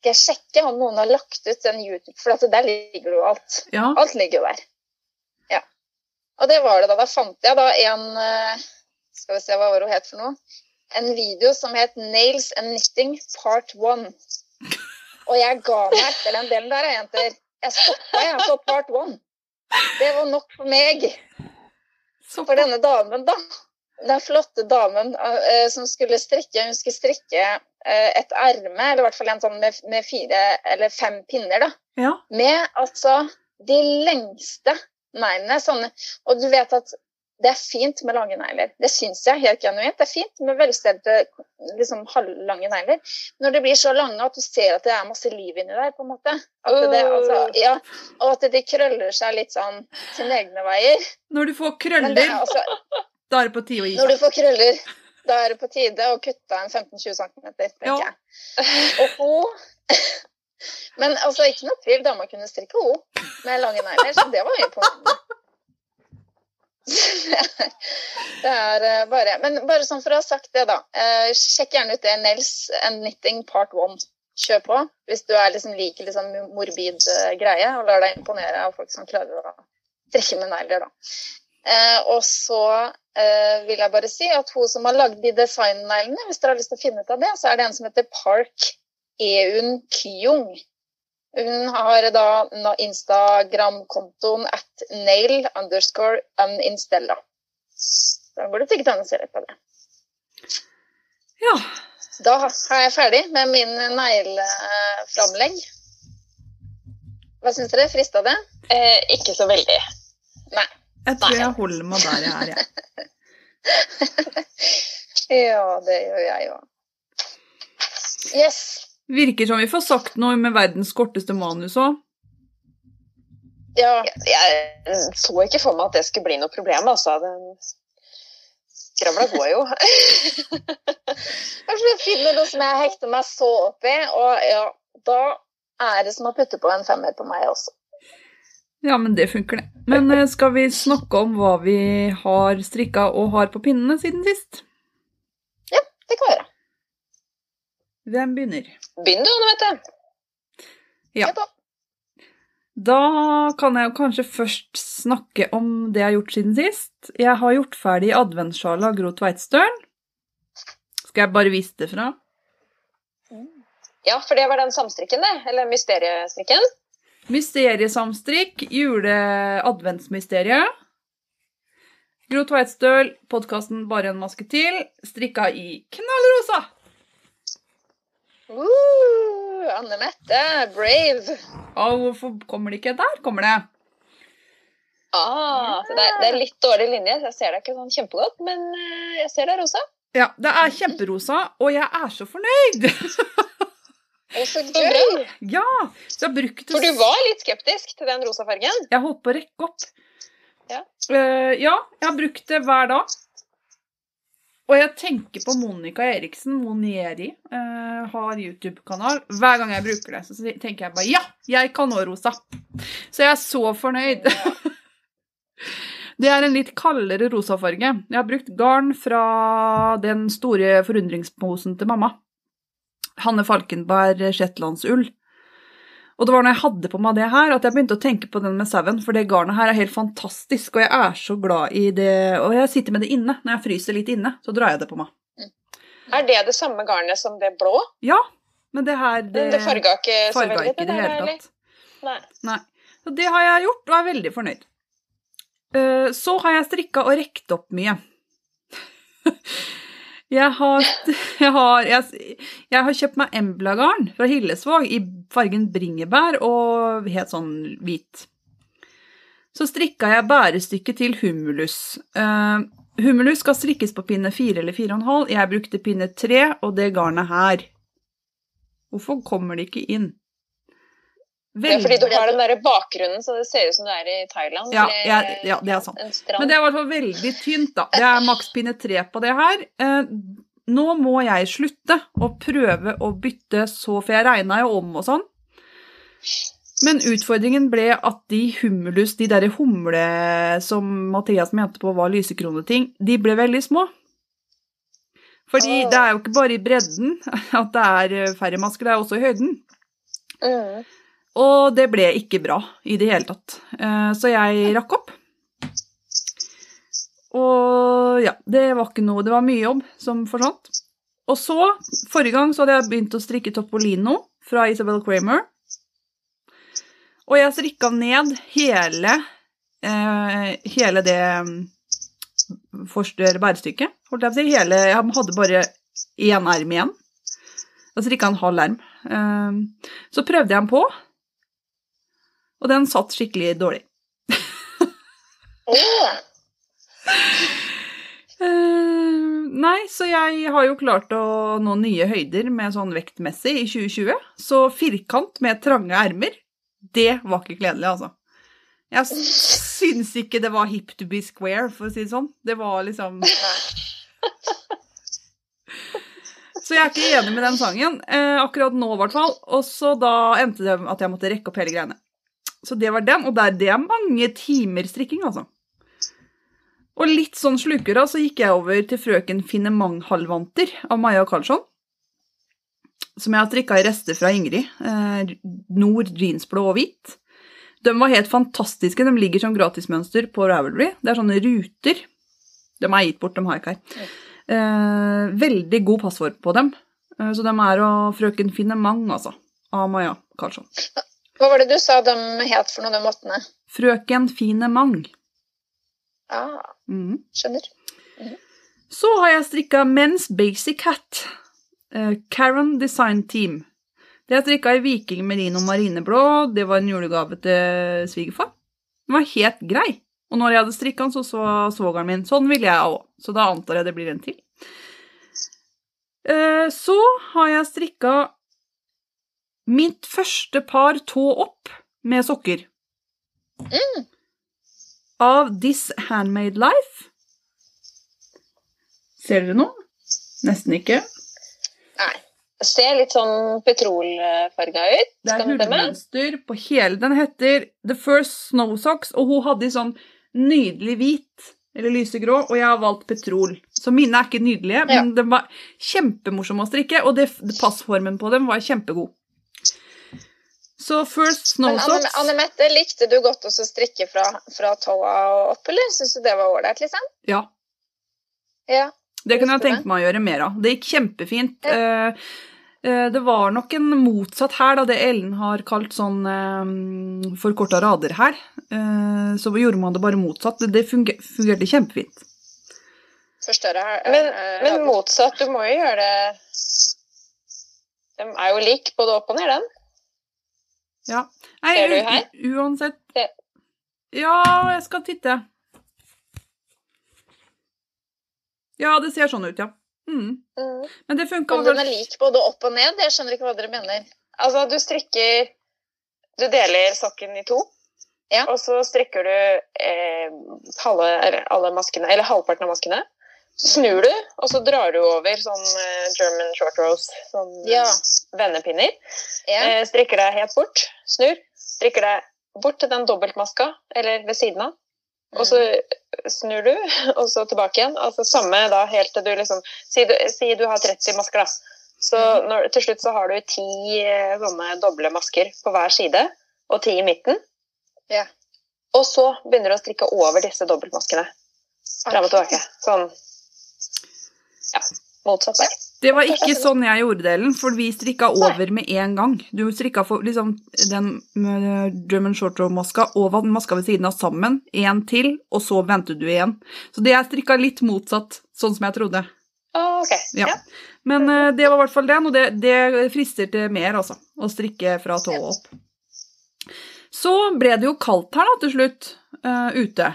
skal jeg sjekke om noen har lagt ut en YouTube, for der ligger jo alt. Ja, Alt ligger jo der. Ja. Og det var det da. Da fant jeg da en eh, Skal vi se, hva var hun het for noe? En video som het 'Nails and Knitting Part 1'. Og jeg ga meg etter den delen der, jenter. Jeg stoppa jeg på part 1. Det var nok for meg. For denne damen, da. Den flotte damen eh, som skulle strikke Hun skulle strikke eh, et erme, eller i hvert fall en sånn med, med fire eller fem pinner, da Ja, med altså de lengste neglene. Sånne, og du vet at det er fint med lange negler. Det syns jeg helt genuint. Det er fint med velstelte, liksom halvlange negler. Når det blir så lange at du ser at det er masse liv inni der, på en måte. At det, altså, ja, og at de krøller seg litt sånn sine egne veier. når du får krøller, er altså, da er det på tide å gi når du får krøller, da er det på tide å kutte en 15-20 cm, tenker jeg. Og hun (laughs) Men altså, ikke noe tvil, dama kunne strikke hun med lange negler, så det var imponerende. på Det er eh, bare Men bare sånn for å ha sagt det, da. eh, Sjekk gjerne ut det Nels and Knitting Part 1. Kjør på hvis du er liksom liker liksom morbid eh, greie og lar deg imponere av folk som klarer å trekke med negler, da. Eh, og så eh, vil jeg bare si at hun som har lagd de designneglene, hvis dere har lyst til å finne ut av det, så er det en som heter Park Eun Kyung. Hun har da Instagram-kontoen at nail underscore uninstella. Da går det sikkert an å se litt på det. Ja. Da er jeg ferdig med min negleframlegg. Hva syns dere? Frista det? Eh, ikke så veldig. Nei. Jeg tror Nei. jeg holder meg der jeg er, jeg. (laughs) Ja, det gjør jeg òg. Yes. Virker som vi får sagt noe med verdens korteste manus òg. Ja. Jeg så ikke for meg at det skulle bli noe problem, altså. Den skravla går jo. Kanskje (laughs) jeg finner noe som jeg hekter meg så opp i, og ja, da er det som å putte på en femmer på meg også. Ja, men det funker, det. Men eh, skal vi snakke om hva vi har strikka og har på pinnene siden sist? Ja, Det kan vi gjøre. Hvem begynner? Begynn du, Anne Mette. Ja. Da kan jeg kanskje først snakke om det jeg har gjort siden sist. Jeg har gjort ferdig adventssjalet av Gro Tveitstølen. Skal jeg bare vise det fra? Ja, for det var den samstrikken, det. Eller mysteriestrikken. Mysteriesamstrikk, jule-adventsmysteriet. Gro Tveitstøl, podkasten Bare en maske til, strikka i knallrosa. Uh, Anne Mette, brave. Og hvorfor kommer det ikke der? Kommer det? Ah, så det, er, det er litt dårlig linje, så jeg ser deg ikke sånn kjempegodt, men eh, jeg ser deg rosa. Ja, det er kjemperosa, og jeg er så fornøyd! (laughs) Og så Så gøy. ja! Så jeg brukte... For du var litt skeptisk til den rosa fargen. Jeg holdt på å rekke opp. Ja. Uh, ja, jeg har brukt det hver dag. Og jeg tenker på Monica Eriksen, Monieri, uh, har YouTube-kanal. Hver gang jeg bruker det, så tenker jeg bare ja, jeg kan nå rosa. Så jeg er så fornøyd. (laughs) det er en litt kaldere rosafarge. Jeg har brukt garn fra den store forundringsposen til mamma. Hanne Falkenberg shetlandsull. Og det var når jeg hadde på meg det her, at jeg begynte å tenke på den med sauen, for det garnet her er helt fantastisk, og jeg er så glad i det. Og jeg sitter med det inne. Når jeg fryser litt inne, så drar jeg det på meg. Er det det samme garnet som det blå? Ja, men det her det, det farga ikke så veldig? ikke i det hele tatt. Nei. Nei. Så det har jeg gjort, og er veldig fornøyd. Eh, Så har jeg strikka og rekt opp mye. (laughs) (laughs) Jeg har, jeg har, jeg, jeg har kjøpt meg Embla-garn fra Hillesvåg i fargen bringebær og helt sånn hvit. Så strikka jeg bærestykket til humulus. Uh, humulus skal strikkes på pinne fire eller 4,5. Jeg brukte pinne tre og det garnet her. Hvorfor kommer det ikke inn? Det er fordi du har den der bakgrunnen, så det ser ut som du er i Thailand. Ja, jeg, ja, det er sant. Men det er i hvert fall veldig tynt, da. Det er makspinne tre på det her. Eh, nå må jeg slutte å prøve å bytte så, for jeg regna jo om og sånn. Men utfordringen ble at de humulus, de derre humle som Mathias mente på var lysekroneting, de ble veldig små. Fordi det er jo ikke bare i bredden (laughs) at det er færre masker, det er også i høyden. Mm. Og det ble ikke bra i det hele tatt. Eh, Så jeg rakk opp. Og ja, det var ikke noe Det var mye jobb som forsvant. Og så, forrige gang, så hadde jeg begynt å strikke Topolino fra Isabel Kramer. Og jeg strikka ned hele eh, hele det forstørre bærestykket, holdt jeg på å si. Hele, jeg hadde bare én erm igjen. Da strikka jeg en halv erm. Eh, så prøvde jeg den på, og den satt skikkelig dårlig. (laughs) Eh, nei, så jeg har jo klart å nå nye høyder med sånn vektmessig i 2020. Så firkant med trange ermer, det var ikke kledelig, altså. Jeg syns ikke det var hip to be square, for å si det sånn. Det var liksom (laughs) Så jeg er ikke enig med den sangen, eh, akkurat nå i hvert fall. Og så da endte det med at jeg måtte rekke opp hele greiene. Så det var den, og der, det er mange timer strikking, altså. Og litt sånn slukere, så gikk jeg over til frøken Finnemang-halvvanter av Maja Karlsson. Som jeg har strikka i rester fra Ingrid. Eh, nord jeansblå og hvit. De var helt fantastiske. De ligger som gratismønster på Ravelry. Det er sånne ruter. De er gitt bort, de har jeg ikke her. Eh, veldig god passform på dem. Eh, så de er av frøken Finnemang, altså. Av Maja Karlsson. Hva var det du sa de het for noe, de vottene? Frøken Finnemang. Ah, Mm. skjønner. Så har jeg strikka Men's Basic Hat. Uh, Karen Design Team. Det jeg strikka i Viking Merino marineblå. Det var en julegave til svigerfar. Den var helt grei. Og når jeg hadde strikka den, så så svogeren min sånn vil jeg òg. Så da antar jeg det blir en til. Eh, Så har jeg strikka mitt første par tå opp med sokker. Mm. Av This Handmade Life. Ser dere noe? Nesten ikke. Nei. Det ser litt sånn petrolfarga ut. Det er hullmønster på hele. Den heter The First Snow Socks, og hun hadde i sånn nydelig hvit, eller lysegrå, og jeg har valgt petrol. Så mine er ikke nydelige, men den var kjempemorsom å strikke, og det, passformen på dem var kjempegod. Så First Snow Men Anne, Anne Mette, likte du godt å strikke fra, fra tåa og opp, eller syns du det var ålreit, liksom? Ja, Ja. det kunne jeg tenkt tenke meg å gjøre mer av. Det gikk kjempefint. Ja. eh, Det var nok en motsatt her, da det Ellen har kalt sånn eh, forkorta rader her. Eh, Så gjorde man det bare motsatt. Det- Det funger- fungerte kjempefint. Forstørre her. Men, eh, men motsatt, du må jo gjøre det De er jo lik både opp og ned, den. Ja. Nei, Ser du her? Uansett Se. Ja, jeg skal titte. Ja, det ser sånn ut, ja. Mm. Mm. Men det funka Om den er lik både opp og ned, jeg skjønner ikke hva dere mener. Altså, du strikker Du deler sokken i to. Ja. Og så strikker du eh, halve, eller alle maskene, eller halvparten av maskene. Så snur du, og så drar du over sånn eh, German short rose, sånn eh, Ja. vennepinner. Ja. Eh, strikker deg helt bort, snur. Strikker deg bort til den dobbeltmaska, eller ved siden av. Og så snur du, (laughs) og så tilbake igjen. Altså samme da helt til du liksom Si du, si du har 30 masker, da. Så når, til slutt så har du ti sånne doble masker på hver side, og ti i midten. Ja. Og så begynner du å strikke over disse dobbeltmaskene. Fram og tilbake. Sånn motsatt vei. Det var ikke sånn jeg gjorde det, Ellen, for vi strikka over med en gang. Du strikka for liksom den German short row-maska og maska ved siden av sammen, én til, og så ventet du igjen. Så det er strikka litt motsatt, sånn som jeg trodde. Ah, ok. Ja. Ja. Men uh, det var i hvert fall den, og det, det frister til mer, altså. Å strikke fra tå opp. Så ble det jo kaldt her da, til slutt, uh, ute.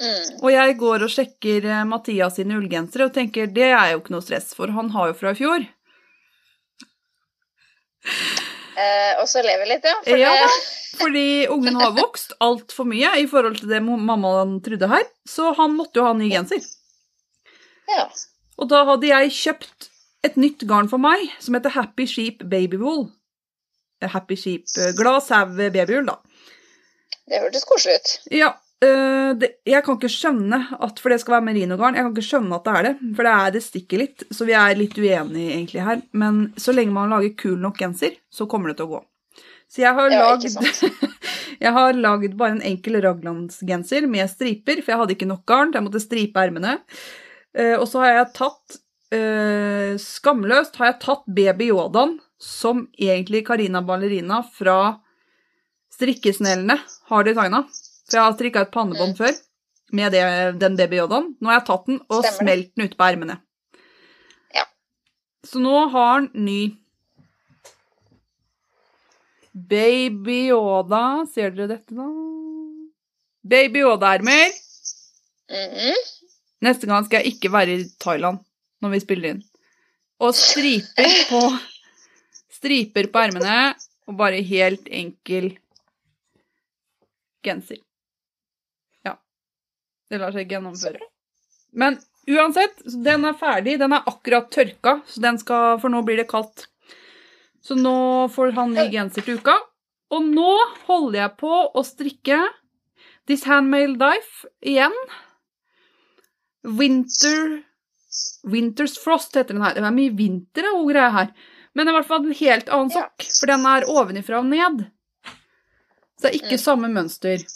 Mm. Og jeg går og sjekker eh, Mathias sine ullgensere og tenker det er jo ikke noe stress, for han har jo fra i fjor. Eh, og så lever litt, ja. For Ja, det, (laughs) fordi ungen har vokst altfor mye i forhold til det mammaen trodde her, så han måtte jo ha ny genser. ja. Og da hadde jeg kjøpt et nytt garn for meg, som heter Happy Sheep Babywool. Eh, Happy Sheep eh, Glad sau babyull, da. det hørtes koselig ut. Ja, øh, det, jeg kan ikke skjønne at For det skal være merinogarn. Jeg kan ikke skjønne at det er det, for det er det stikker litt. Så vi er litt uenige egentlig her. Men så lenge man lager kul nok genser, så kommer det til å gå. Så jeg har lagd (laughs) Jeg har lagd bare en enkel raglandsgenser med striper, for jeg hadde ikke nok garn. så Jeg måtte stripe ermene. Uh, og så har jeg tatt uh, Skamløst har jeg tatt Baby Yodaen, som egentlig Karina Ballerina fra Strikkesnellene har designa. For jeg har strikka et pannebånd før med det, den Yodaen. Nå har jeg tatt den og Stemmer smelt den ut på ermene. Ja. Så nå har den ny Baby Yoda Ser dere dette, da? Baby Yoda-ermer. -hmm. Neste gang skal jeg ikke være i Thailand når vi spiller inn. Og striper på Striper på ermene og bare helt enkel genser. Det lar seg gjennomføre. Men uansett, den er ferdig. Den er akkurat tørka, så den skal, for nå blir det kaldt. Så nå får han ny genser til uka. Og nå holder jeg på å strikke This Handmade Life igjen. Winter Winter's Frost heter den her. Det er mye vinter og greier her. Men det er i hvert fall en helt annen sokk, for den er ovenifra og ned. Så det er ikke Mm. samme mønster.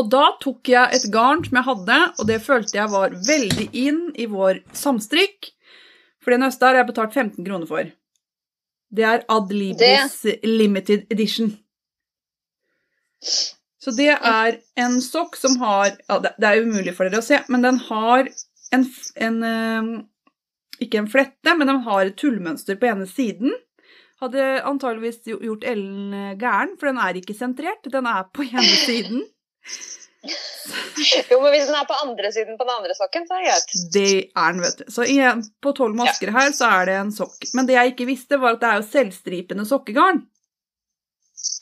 Og da tok jeg et garn som jeg hadde, og det følte jeg var veldig inn i vår samstrikk. For det neste har jeg betalt 15 kroner for. Det er Adlibris Limited Edition. Så det er en sokk som har ja, Det det er umulig for dere å se, men den har en, en eh, Ikke en flette, men den har et tullmønster på ene siden. Hadde antageligvis gjort Ellen eh, gæren, for den er ikke sentrert. Den er på ene siden. (laughs) Jo, men hvis den er på andre siden på den andre sokken, så er det greit. Det er den, vet du. Så igjen, på tolv masker her, så er det en sokk. Men det jeg ikke visste, var at det er jo selvstripende sokkegarn.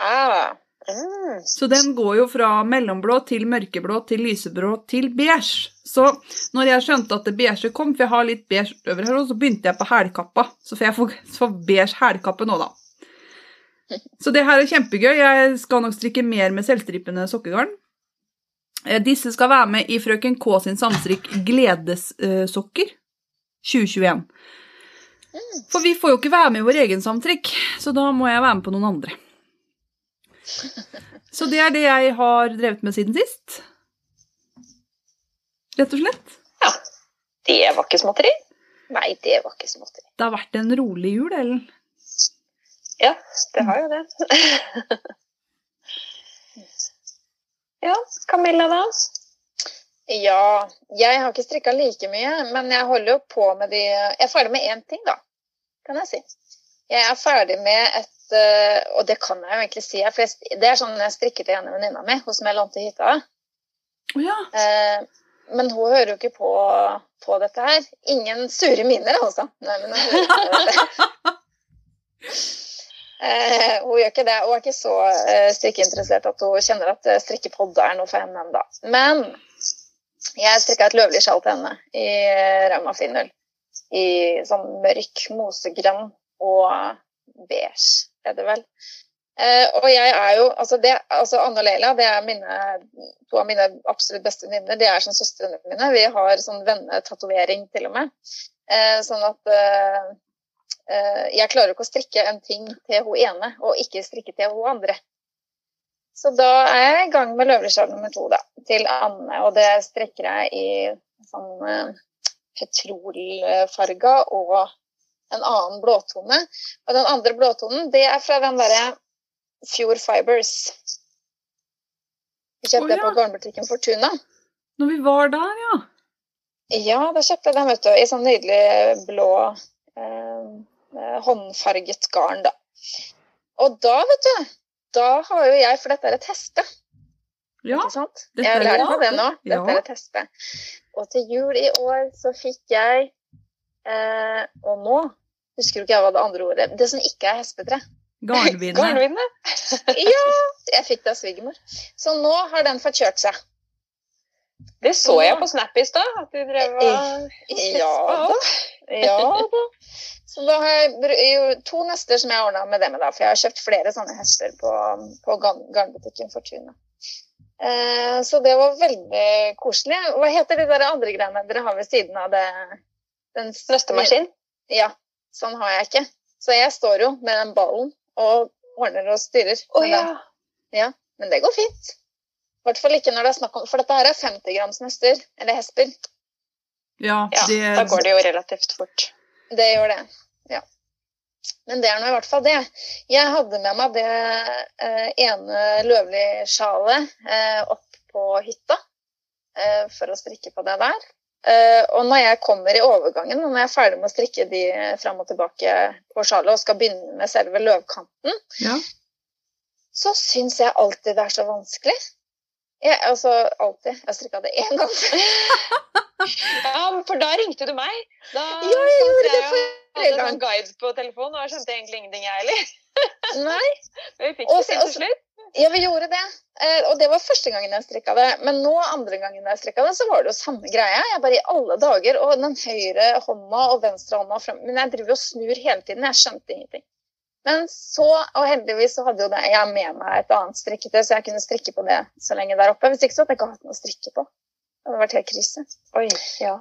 Ah. Mm. Så den går jo fra mellomblå til mørkeblå til lyseblå til beige. Så når jeg skjønte at det beige kom, for jeg har litt beige over her, så begynte jeg på hælkappa. Så får jeg få, få beige hælkappe nå, da. (laughs) Så det her er kjempegøy. Jeg skal nok strikke mer med selvstripende sokkegarn. Eh, Disse skal være med i Frøken K sin samstrikk Gledessokker 2021. For vi får jo ikke være med i vår egen samtrikk, så da må jeg være med på noen andre. Så det er det jeg har drevet med siden sist. Rett og slett. Ja. Det var ikke småtteri. Nei, det var ikke småtteri. Det har vært en rolig jul, Ellen. Ja, det har jo det. (laughs) ja, Camilla, da? Ja, jeg har ikke strikka like mye, men jeg holder jo på med de Jeg er ferdig med én ting, da, kan jeg si. Jeg er ferdig med et eh, Og det kan jeg jo egentlig si, for jeg, det er sånn jeg strikker til ene venninna mi, hun som jeg lånte hytta. Ja. Eh, men hun hører jo ikke på, på dette her. Ingen sure miner, altså. Nei, men hun, hører ikke på (laughs) dette. Eh, hun gjør ikke det. Hun er ikke så eh, strikkeinteressert at hun kjenner at strikkepodd er noe for henne ennå. Men jeg strikka et løvlig sjal til henne i eh, Rauma Finnøl. I sånn mørk mosegrønn og beige, er det vel. Eh, og jeg er jo altså, det, altså Anne og Leila det er mine, to av mine absolutt beste venninner. De er som søstrene mine. Vi har sånn vennetatovering til og med. Eh, sånn at eh, eh, jeg klarer ikke å strikke en ting til hun ene, og ikke strikke til hun andre. Så da er jeg i gang med løvresjal nummer to da, til Anne, og det strikker jeg i sånn eh, petrolfarga og en annen blåtone. Og den andre blåtonen, det er fra den derre Fjord Fibers. Vi kjøpte oh, ja. på garnbutikken Fortuna. Når vi var der, ja. Ja, da kjøpte jeg den vet du, i sånn nydelig blå eh, eh, håndfarget garn, da. Og da, vet du, da har jo jeg, for dette er et hespe, Ja, ikke sant? jeg er- meg det nå. Dette ja. er et hespe. Og til jul i år så fikk jeg eh, Og nå husker jo ikke jeg hva det andre ordet Det som ikke er hespetre. Garnvinne? (laughs) (laughs) Ja, jeg fikk det av svigermor. Så nå har den fått kjørt seg. Det så jeg på Snap i stad. At du drev og Ja da. Ja da. Så da har jeg to nester som jeg har ordna med det med, da. For jeg har kjøpt flere sånne hester på, på garnbutikken Fortuna. Eh, så det var veldig koselig. Hva heter de der andre greiene dere har ved siden av det? Den Nøstemaskin? Ja. Sånn har jeg ikke. Så jeg står jo med den ballen og ordner og styrer. Å oh, ja. den. ja. Men det går fint. I hvert fall ikke når det er snakk om For dette her er 50 grams nøster, Eller hesper. Ja, ja. Da går det jo relativt fort. Det gjør det. Ja. Men det er nå i hvert fall det. Jeg hadde med meg det eh, ene løvlig-sjalet eh, opp på hytta eh, for å strikke på det der. Eh, og når jeg kommer i overgangen, og når jeg er ferdig med å strikke de fram og tilbake på sjalet og skal begynne med selve løvkanten, ja. så syns jeg alltid det er så vanskelig. Jeg, altså alltid. Jeg strikka det én gang. (laughs) Ja, for da ringte du meg. Da Ja, jeg gjorde det for forrige hadde gang. sånn guide på telefonen, og jeg skjønte egentlig ingenting, jeg heller. (laughs) Nei. (laughs) Men vi fikk også, det til og slutt. Ja, vi gjorde det. Eh, og det var første gangen jeg strikka det. Men nå, andre gangen jeg strikka det, så var det jo samme greia. Jeg bare i alle dager, Og den høyre hånda og venstre hånda frem Men jeg driver og snur hele tiden. Jeg skjønte ingenting. Men så, og heldigvis så hadde jo det, jeg med meg et annet strikketøy, så jeg kunne strikke på det så lenge der oppe. Hvis ikke så hadde jeg ikke hatt noe å strikke på. Det hadde vært helt krise. Oi, ja.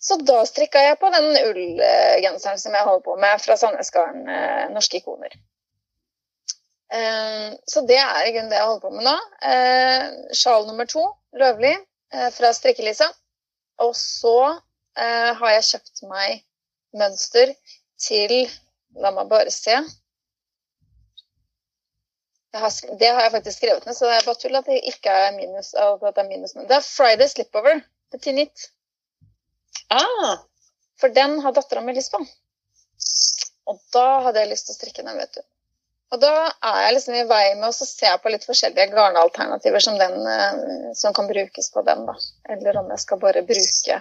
Så da strikka jeg på den ullgenseren som jeg holder på med fra Sandnes Garn, eh, Norske ikoner. Eh, så det er i grunnen det jeg holder på med nå. Eh, sjal nummer to, Løvlig, eh, fra Strikke-Lisa. Og så har jeg kjøpt meg mønster til La meg bare se. Har, det har jeg faktisk skrevet ned, så det er bare tull at det ikke er minus. at det er minus. Det er Friday Slipover til Knit. Ah, For den har dattera mi lyst på. Og da hadde jeg lyst til å strikke den, vet du. Og da er jeg liksom i vei med å se på litt forskjellige garnalternativer som, den, eh, som kan brukes på den, da. Eller om jeg skal bare bruke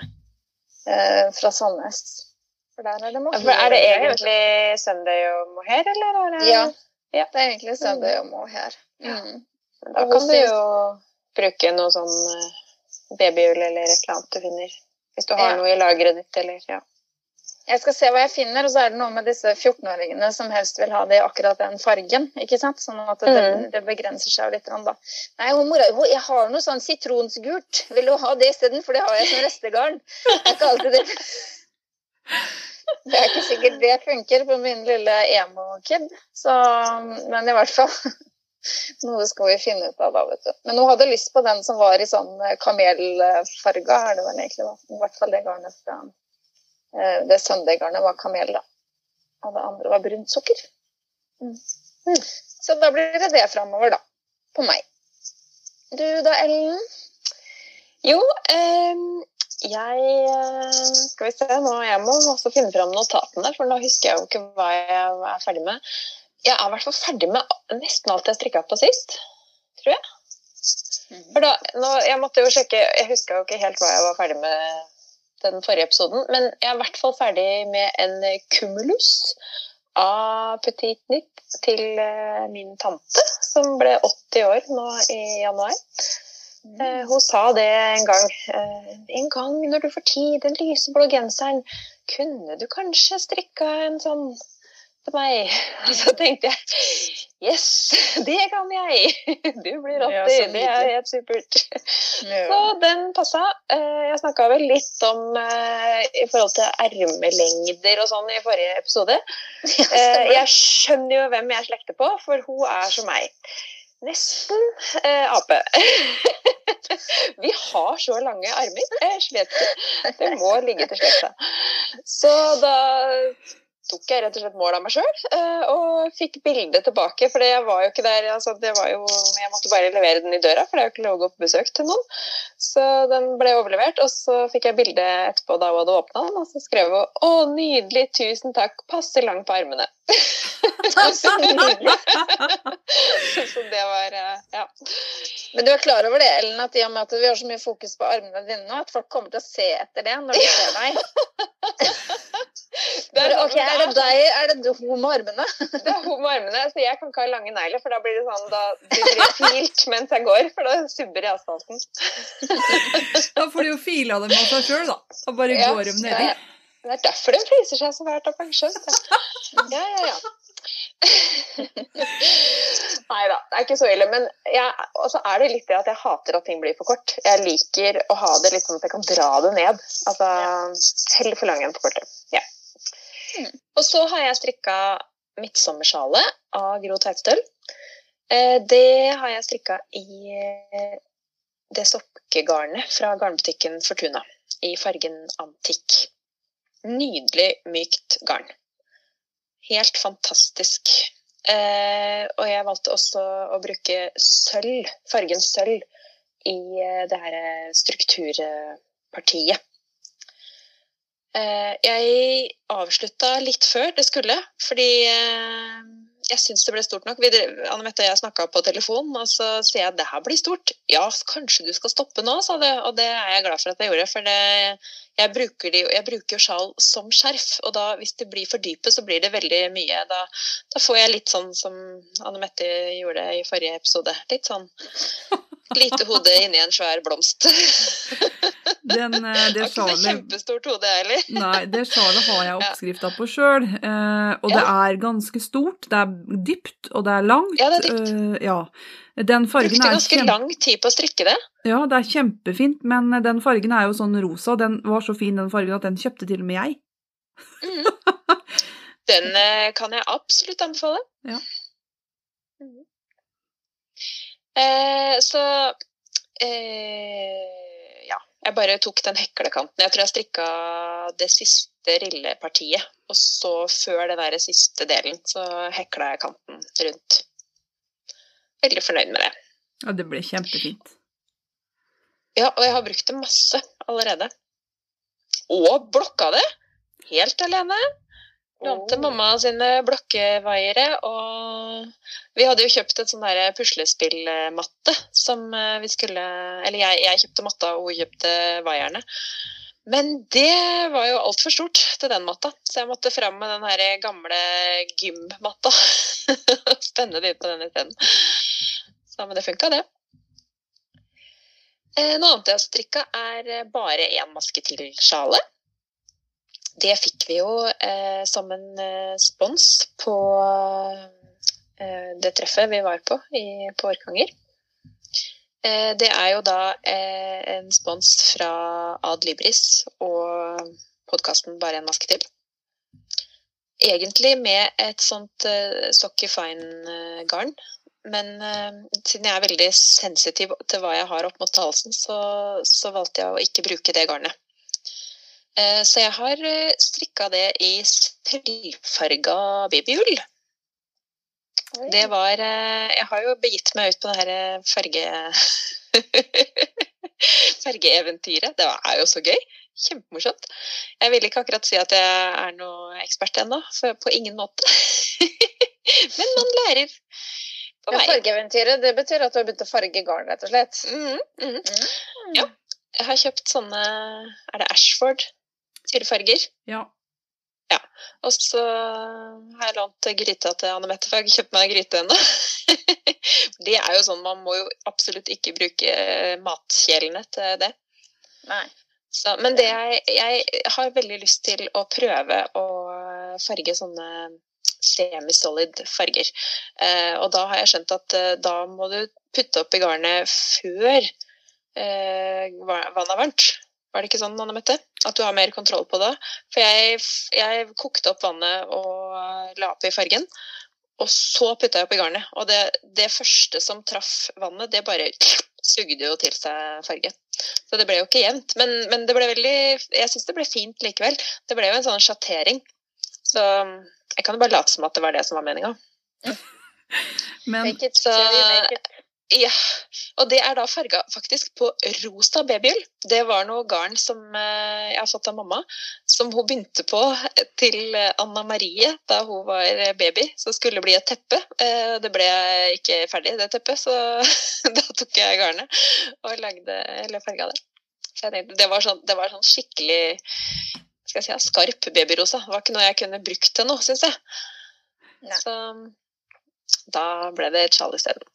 eh, fra Sandnes. For der er det mohair. er det egentlig Sunday og mohair, eller er det Ja. Ja. Det er egentlig Sunday og her. Mm. Da kan du jo bruke noe sånn babyhjul babyull eller et eller annet du finner. Hvis du har Ja. noe i lageret ditt, eller ja. Jeg skal se hva jeg finner, og så er det noe med disse 14-åringene som helst vil ha det i akkurat den fargen. ikke sant? Sånn at det, Mm. det begrenser seg litt. Da. Nei, mora, jeg har noe sånn sitronsgult. Vil du ha det isteden? For det har jeg som restegarn. Det er ikke alltid det. (laughs) (laughs) Det er ikke sikkert det funker på min lille emo-kid. Men i hvert fall Noe skal vi finne ut av da, vet du. Men hun hadde lyst på den som var i sånn eh, kamelfarga, er det vel egentlig. da. I hvert fall det garnet fra eh, Det Sunday-garnet var kamel, da. Og det andre var brunt sukker. Mm. Mm. Så da blir det det framover, da. På meg. Du da, Ellen? Jo, ehm, jeg eh, Skal vi se, nå jeg må også finne fram notatene, for nå husker jeg jo ikke hva jeg er ferdig med. Jeg er i hvert fall ferdig med nesten alt jeg strikka på sist, tror jeg. For da, nå, jeg måtte jo sjekke Jeg huska jo ikke helt hva jeg var ferdig med den forrige episoden, men jeg er i hvert fall ferdig med en kumulus av Petit Nytt til eh, min tante, som ble 80 år nå i januar. Eh, hun sa det en gang. Eh, en gang når du får tid, den lyseblå genseren, kunne du kanskje strikka en sånn til meg? (laughs) Og så tenkte jeg yes, (laughs) det kan jeg! (laughs) Du blir 80, Ja, det er helt supert. Så den passa. Eh, Jeg snakka vel litt om eh, i forhold til ermelengder og sånn i forrige episode. Eh, Jeg skjønner jo hvem jeg slekter på, for hun er som meg. Nesten eh, ape. (laughs) Vi har så lange armer. Vet ikke. Det må ligge til slekta. Så da tok jeg rett og slett mål av meg sjøl og fikk bildet tilbake. For jeg var jo ikke der altså jo, Jeg måtte bare levere den i døra, for det er jo ikke lov å gå på besøk til noen. Så den ble overlevert, og så fikk jeg bilde etterpå da hun hadde åpna den, og så skrev hun 'Å, nydelig, tusen takk, passe langt på armene'. Så (laughs) så det var eh, Ja. Men du er klar over det, Ellen, at i og med at vi har så mye fokus på armene dine nå, at folk kommer til å se etter det når de (laughs) ser deg? Det er, okay, er det deg, er det hun med armene? (laughs) Det er hun med armene, så jeg kan ikke ha lange negler, for da blir det sånn da de blir filt mens jeg går, for da subber i asfalten. Da får du jo fila dem av seg sjøl, da. Og bare Ja, går dem nedi. Det er derfor de priser seg så fælt har jeg skjønt. Ja, ja, ja. (laughs) Nei da, det er ikke så ille. Men og så er det litt det at jeg hater at ting blir for kort. Jeg liker å ha det litt sånn at jeg kan dra det ned. Altså heller for lang enn for kortet. Ja. Mm. Og så har jeg strikka midtsommersjalet av Gro Teitstøl. Eh, Det har jeg strikka i eh, det sokkegarnet fra garnbutikken Fortuna i fargen antikk. Nydelig mykt garn. Helt fantastisk. Eh, og jeg valgte også å bruke sølv, fargen sølv, i eh, det her eh, strukturpartiet. Eh, jeg avslutta litt før det skulle, fordi eh, jeg syns det ble stort nok. Vi Anne Mette og jeg snakka på telefon, og så sier jeg at det her blir stort. Ja, kanskje du skal stoppe nå, sa du. Og det er jeg glad for at jeg gjorde. For det, jeg, bruker de, jeg bruker sjal som skjerf, og da, hvis det blir for dype, så blir det veldig mye. Da, da får jeg litt sånn som Anne Mette gjorde i forrige episode. Litt sånn (laughs) lite hode inni en svær blomst. (laughs) Den, eh, det (laughs) har ikke så kjempestort hode, jeg heller. Nei, det sjalet har jeg oppskrifta på sjøl. Eh, og det er ganske stort. Det er dypt, og det er langt. Ja, det er dypt. Eh, ja. Den fargen Brukte ganske kjempe... lang tid på å strikke det. Ja, det er kjempefint, men den fargen er jo sånn rosa, og den var så fin den fargen at den kjøpte til og med jeg. Den (laughs) eh, kan jeg absolutt anbefale. Mhm. Eh, så eh, ja, jeg bare tok den heklekanten. Jeg tror jeg strikka det siste rillepartiet. Og så før den der siste delen, så hekla jeg kanten rundt. Veldig fornøyd med det. Ja, det ble kjempefint. Ja, og jeg har brukt det masse allerede. Og blokka det helt alene. Lånte Oh. mamma sine blokkevaiere, og vi hadde jo kjøpt et sånn der puslespillmatte som eh, vi skulle Eller jeg, jeg kjøpte matta, og hun kjøpte vaierne. Men det var jo altfor stort til den matta, så jeg måtte fram med den her gamle gymmatta. (laughs) Spenne det ut på den isteden. Så, men det funka, det. Eh, Noe annet jeg har strikka, er eh, bare én maske til sjalet. Det fikk vi jo eh, som en eh, spons på eh, det treffet vi var på i, på Orkanger. Eh, det er jo da eh, en spons fra Ad Libris og podkasten Bare en maske til. Egentlig med et sånt eh, Socky Fine-garn. Men siden jeg er veldig sensitiv til hva jeg har opp mot halsen, så, så valgte jeg å ikke bruke det garnet. Så jeg har strikka det i selvfarga babyull. Det var eh, Jeg har jo begitt meg ut på det her eh, farge... (laughs) fargeeventyret. Det er jo så gøy. Kjempemorsomt. Jeg vil ikke akkurat si at jeg er noe ekspert ennå, på ingen måte. (laughs) Men man lærer på Ja, fargeeventyret, det betyr at du har begynt å farge garn, rett og slett. Mm, mhm. Mm. Ja. Jeg har kjøpt sånne Er det Ashford? Syrefarger. Ja. Og så har jeg lånt gryta til Anne Mette, for jeg har ikke kjøpt meg gryte ennå. (laughs) det er jo sånn, man må jo absolutt ikke bruke matkjelene til det. Nei. Så, men det jeg, jeg har veldig lyst til å prøve å farge sånne semi-solid farger. Eh, og da har jeg skjønt at eh, da må du putte oppi garnet før eh, vannet er varmt. Var det ikke sånn, Anne Mette? At du har mer kontroll på det? For jeg, jeg kokte opp vannet og la på i fargen. Og så putta jeg oppi garnet. Og det, det første som traff vannet, det bare sugde jo til seg farge. Så det ble jo ikke jevnt. Men, men det ble veldig Jeg syns det ble fint likevel. Det ble jo en sånn sjattering. Så jeg kan jo bare late som at det var det som var meninga. Men Make it Så- make it. Ja, og det er da farga faktisk på rosa babyull. Det var noe garn som eh, jeg har fått av mamma, som hun begynte på til Anna Marie da hun var baby. som skulle bli et teppe. Eh, Det ble ikke ferdig, det teppet, så (laughs) da tok jeg garnet og lagde, eller farga det. Tenkte, det, var sånn, det var sånn skikkelig skal jeg si, skarp babyrosa. Det var ikke noe jeg kunne brukt til noe, syns jeg. Nei. Så da ble det Charlie isteden.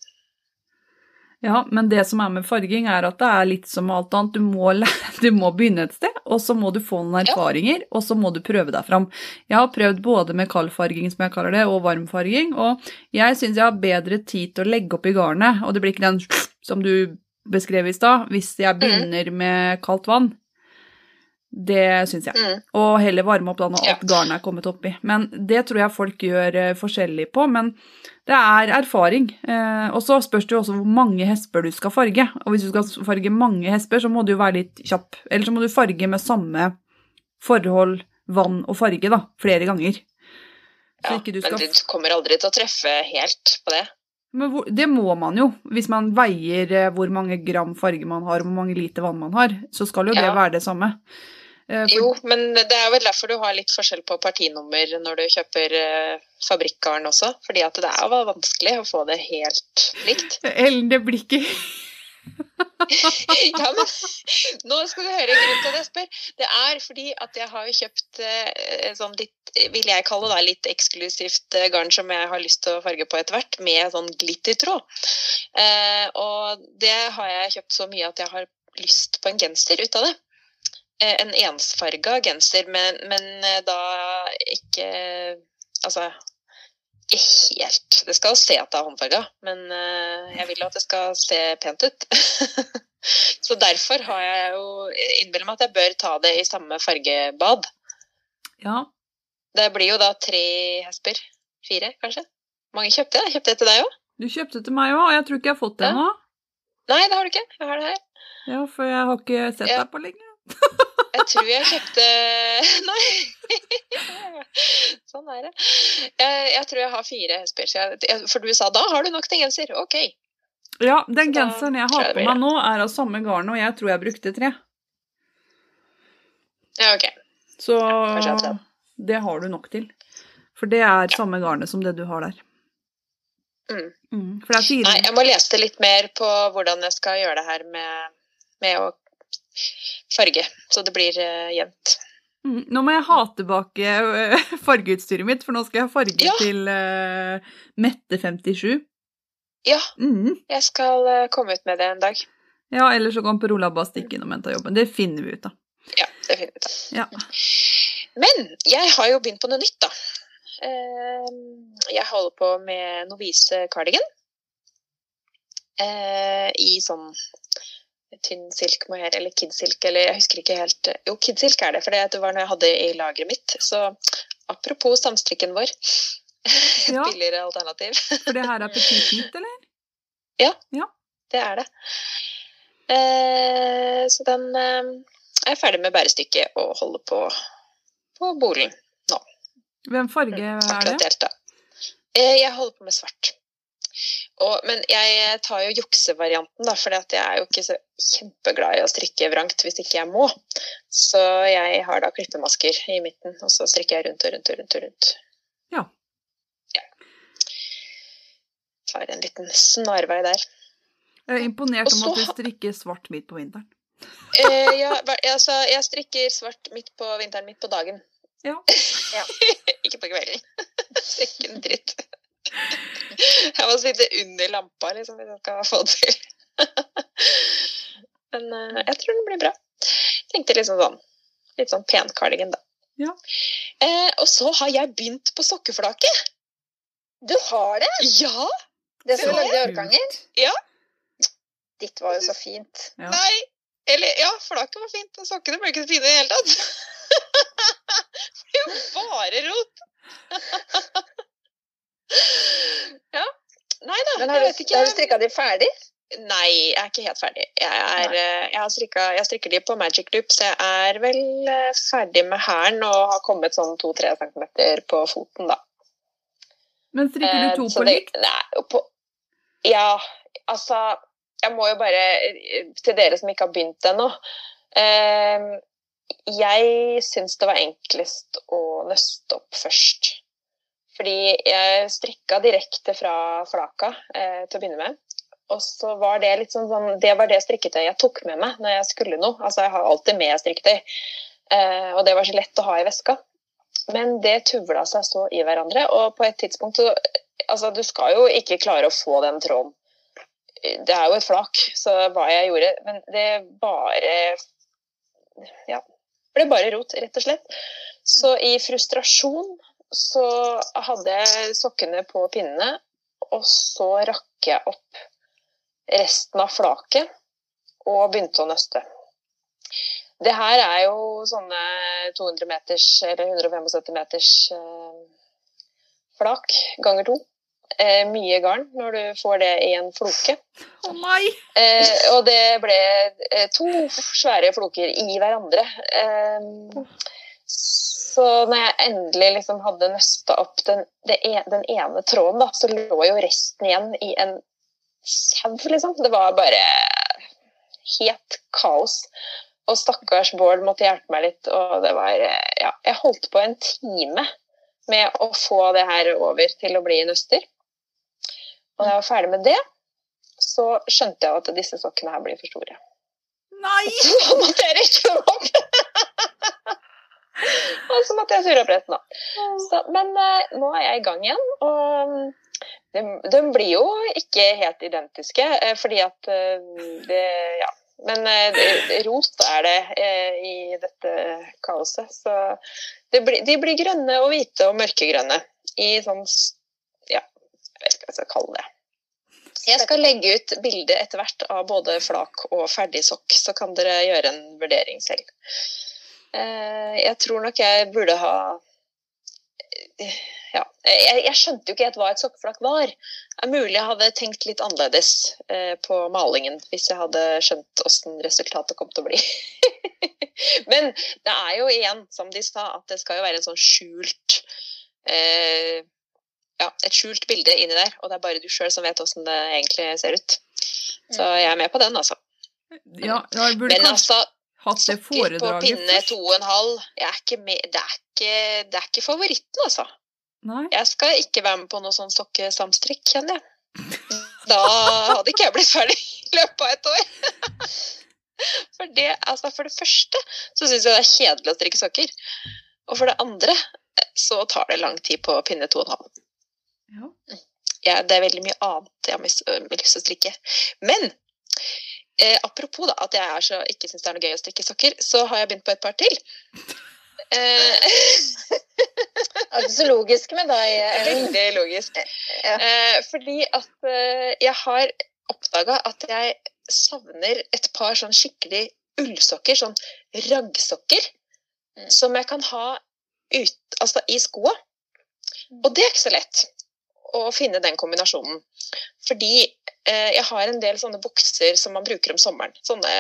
Ja, men det som er med farging, er at det er litt som alt annet. Du må, (laughs) du må begynne et sted, og så må du få noen erfaringer, og så må du prøve deg fram. Jeg har prøvd både med kaldfarging, som jeg kaller det, og varmfarging, og jeg syns jeg har bedre tid til å legge opp i garnet, og det blir ikke den som du beskrev i stad, hvis jeg begynner med kaldt vann. Det syns jeg. Mm. Og heller varme opp da når alt garnet er kommet oppi. Men det tror jeg folk gjør eh, forskjellig på. Men det er erfaring. Eh, og så spørs det jo også hvor mange hesper du skal farge. Og hvis du skal farge mange hesper, så må du jo være litt kjapp. Eller så må du farge med samme forhold, vann og farge, da, flere ganger. Så Ja, ikke du skal Men du kommer aldri til å treffe helt på det. Men det må man jo. Hvis man veier eh, hvor mange gram farge man har, og hvor mange liter vann man har, så skal jo det Ja. være det samme. Eh, for- Jo, men det er vel derfor du har litt forskjell på partinummer når du kjøper uh, fabrikkgarn også. Fordi at det er vanskelig å få det helt likt. (laughs) Ellen, det blir ikke (laughs) Ja, men nå skal du høre grunnen til at jeg spør. Det er fordi at jeg har kjøpt eh, sånn litt, vil jeg kalle det litt eksklusivt eh, garn som jeg har lyst til å farge på etter hvert, med sånn glittertråd. Eh, og det har jeg kjøpt så mye at jeg har lyst på en genser ut av det. Eh, en ensfarga genser, men, men eh, da ikke Altså ikke helt. Det skal se at det er håndfarga, men eh, jeg vil at det skal se pent ut. (laughs) Så derfor har jeg jo innbiller meg at jeg bør ta det i samme fargebad. Ja. Det blir jo da tre hesper. Fire, kanskje. Mange kjøpte jeg. Kjøpte jeg til deg òg? Du kjøpte til meg òg, og jeg tror ikke jeg har fått det Ja. Nei, det har du ikke. Jeg har det her. Ja, for jeg har ikke sett Ja. deg på lenge. Jeg tror jeg kjøpte (laughs) Nei. Sånn er det. Jeg, jeg tror jeg har fire hesper. For du sa da har du nok til genser. OK. Ja, den da genseren jeg har jeg på meg nå, er av samme garn, og jeg tror jeg brukte tre. Ja, ok. Så tre. det har du nok til. For det er samme garnet som det du har der. Mm. Mm. Nei, jeg må lese litt mer på hvordan jeg skal gjøre det her med, med å farge, så det blir eh, jevnt. Mm, nå må jeg ha tilbake øh, (laughs) fargeutstyret mitt, for nå skal jeg farge Ja. til uh, Mette 57. Ja, Mm. jeg skal eh, komme ut med det en dag. Ja, eller så kan Per Olav bare stikke innom og hente jobben. Det finner vi ut av. Ja, det finner vi ut av. Ja. Men jeg har jo begynt på noe nytt, da. Eh, Jeg holder på med Novise cardigan. Eh, I sånn tynn silk mohair, eller kidsilk, eller jeg husker ikke helt Jo, kidsilk er det, for det var noe jeg hadde i lageret mitt. Så apropos samstrikken vår. Et Ja. billigere alternativ. For det her er petittnytt, eller? Ja, eller? Det er det. Eh, så den eh, er ferdig med bærestykket og holder på på bolen. Hvem farge er det? Akkurat helt, da. Eh, jeg holder på med svart. Og, men jeg tar jo juksevarianten, da, for jeg er jo ikke så kjempeglad i å strikke vrangt hvis ikke jeg må. Så jeg har da klippemasker i midten, og så strikker jeg rundt og rundt og rundt. og rundt. Ja. ja. Tar en liten snarvei der. Jeg er imponert om at du strikker svart midt på vinteren. Eh, ja, altså, jeg strikker svart midt på vinteren, midt på dagen. Ja. (laughs) ikke på kvelden. (laughs) Strikken en dritt. Jeg må sitte under lampa liksom, hvis jeg skal få det til. (laughs) Men uh, jeg tror den blir bra. Tenkte liksom sånn litt sånn pen cardigan, da. Ja. Eh, og så har jeg begynt på sokkeflaket. Du har det? Ja! Det som du lagde i årganger? Ja. Ditt var jo så fint. Ja. Nei! Eller ja, flaket var fint. men Sokkene ble ikke så fine i det hele tatt. (laughs) Det er jo bare rot. (laughs) ja. Nei da, Men har jeg du, vet ikke. har du strikka de ferdig? Nei, jeg er ikke helt ferdig. Jeg, er, eh, jeg, har strikka, jeg strikker de på Magic Loop, så jeg er vel eh, ferdig med hæren og har kommet sånn to-tre centimeter på foten, da. Men strikker du to eh, på det- likt? Nei, på, ja, altså Jeg må jo bare eh, Til dere som ikke har begynt ennå. Eh, jeg syns det var enklest å nøste opp først. Fordi jeg strikka direkte fra flaka eh, til å begynne med. Og så var det litt sånn, sånn Det var det strikketøyet jeg tok med meg når jeg skulle noe. Altså, jeg har alltid med strikketøy. Eh, og det var så lett å ha i veska. Men det tuvla seg så i hverandre, og på et tidspunkt så Altså, du skal jo ikke klare å få den tråden. Det er jo et flak, så hva jeg gjorde Men det bare Ja. Ble bare rot, rett og slett. Så i frustrasjon så hadde jeg sokkene på pinnene, og så rakk jeg opp resten av flaket og begynte å nøste. Det her er jo sånne 200 meters eller 175 meters eh, flak ganger to. Eh, mye garn når du får det i en floke. Å nei! Eh, og det ble eh, to svære floker i hverandre. Eh, så når jeg endelig liksom hadde nøsta opp den, det e, den ene tråden, da, så lå jo resten igjen i en sau, liksom. Det var bare helt kaos. Og stakkars Bård måtte hjelpe meg litt, og det var eh, Ja, jeg holdt på en time med å få det her over til å bli nøster. Og da jeg var ferdig med det, så skjønte jeg at disse sokkene her blir for store. Nei! Så måtte jeg rekke dem opp! Og så måtte jeg surre opp resten, da. Så, men eh, nå er jeg i gang igjen, og de, de blir jo ikke helt identiske, eh, fordi at eh, det Ja. Men eh, rot er det eh, i dette kaoset. Så det bli, de blir grønne og hvite og mørkegrønne i sånn Ja, jeg vet ikke hva jeg skal kalle det. Jeg skal legge ut bilde etter hvert av både flak og ferdig sokk, så kan dere gjøre en vurdering selv. Eh, Jeg tror nok jeg burde ha ja, jeg, jeg skjønte jo ikke helt hva et sokkeflak var. Det er mulig jeg hadde tenkt litt annerledes eh, på malingen hvis jeg hadde skjønt åssen resultatet kom til å bli. (laughs) Men det er jo igjen, som de sa, at det skal jo være en sånn skjult eh, Ja, et skjult bilde inni der, og det er bare du sjøl som vet åssen det egentlig ser ut. Så jeg er med på den, altså. Ja, jeg burde Men kanskje altså, hatt det sokker på foredraget pinne først. to og en halv jeg er ikke med, det, er ikke, det er ikke favoritten, altså. Nei. Jeg skal ikke være med på noe sånn sokkesamstrikk, kjenner jeg. Da hadde ikke jeg blitt ferdig i løpet av et år. (laughs) For det, altså for det første så syns jeg det er kjedelig å strikke sokker. Og for det andre så tar det lang tid på pinne to og en halv. Ja. Ja, det er veldig mye annet jeg har lyst til å strikke. Men eh, apropos da, at jeg så, ikke syns det er noe gøy å strikke sokker, så har jeg begynt på et par til. (laughs) Eh, (laughs) Det er ikke så logisk med deg. Veldig logisk. Ja. Eh, fordi at eh, jeg har oppdaga at jeg savner et par sånn skikkelig ullsokker, sånn raggsokker, Mm. som jeg kan ha ut, altså i skoa. Og det er ikke så lett å finne den kombinasjonen. Fordi eh, jeg har en del sånne bukser som man bruker om sommeren. Sånne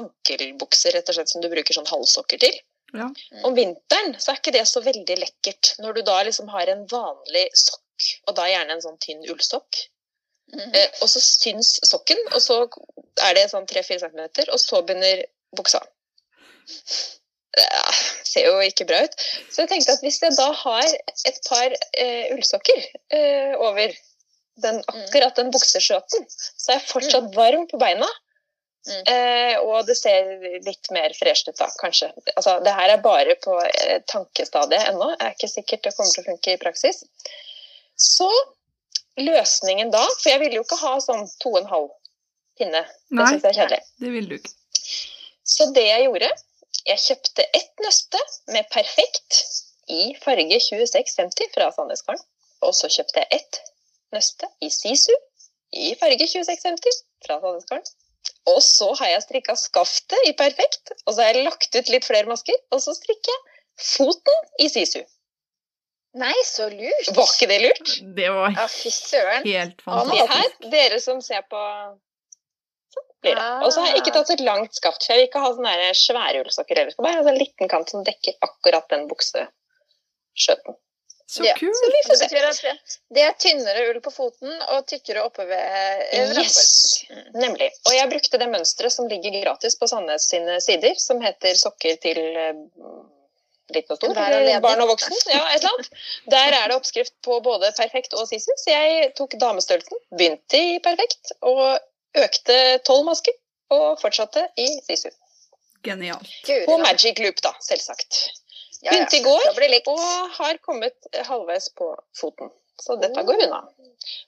ankelbukser rett og slett som du bruker sånn halvsokker til. Ja. Om vinteren så er ikke det så veldig lekkert når du da liksom har en vanlig sokk, og da gjerne en sånn tynn ullsokk. Mhm. Eh, og så syns sokken, og så er det sånn 3-4 cm, og så begynner buksa. Det ser jo ikke bra ut. Så jeg tenkte at hvis jeg da har et par eh, ullsokker eh, over den, akkurat den bukseskjøten, så er jeg fortsatt varm på beina. Mm. Eh, og det ser litt mer fresht ut da, kanskje. Altså, det her er bare på eh, tankestadiet ennå. Jeg er ikke sikkert det kommer til å funke i praksis. Så løsningen da, for jeg ville jo ikke ha sånn to og en halv pinne. Det Nei, syns jeg er kjedelig. det vil du ikke. Så det jeg gjorde, jeg kjøpte ett nøste med perfekt i farge 2650 fra Sandnesgarden. Og så kjøpte jeg ett nøste i sisu i farge 2650 fra Sandnesgarden. Og så har jeg strikka skaftet i perfekt, og så har jeg lagt ut litt flere masker. Og så strikker jeg foten i sisu. Nei, så lurt. Var ikke det lurt? Det var Ja, fy søren. helt fantastisk. Og her, dere som ser på blir det. Og så har jeg ikke tatt et langt skaft, for jeg vil ikke ha sånne svære ullsokker heller. Bare ha en sånn liten kant som dekker akkurat den bukseskjøten. Så Ja, kult. Så Det betyr at det, er tynnere ull på foten og tykkere oppe ved eh, Yes, vrangbolten. nemlig. Og jeg brukte det mønsteret som ligger gratis på Sandnes sine sider, som heter sokker til litt liten og stor, barn og voksen. Ja, et eller annet. Der er det oppskrift på både perfekt og sisus. jeg tok damestørrelsen, begynte i perfekt og økte tolv masker, og fortsatte i sisu. Genialt. Og På. Magic Loop, da, selvsagt. Begynte i går, og har kommet halvveis på foten. Så dette går unna.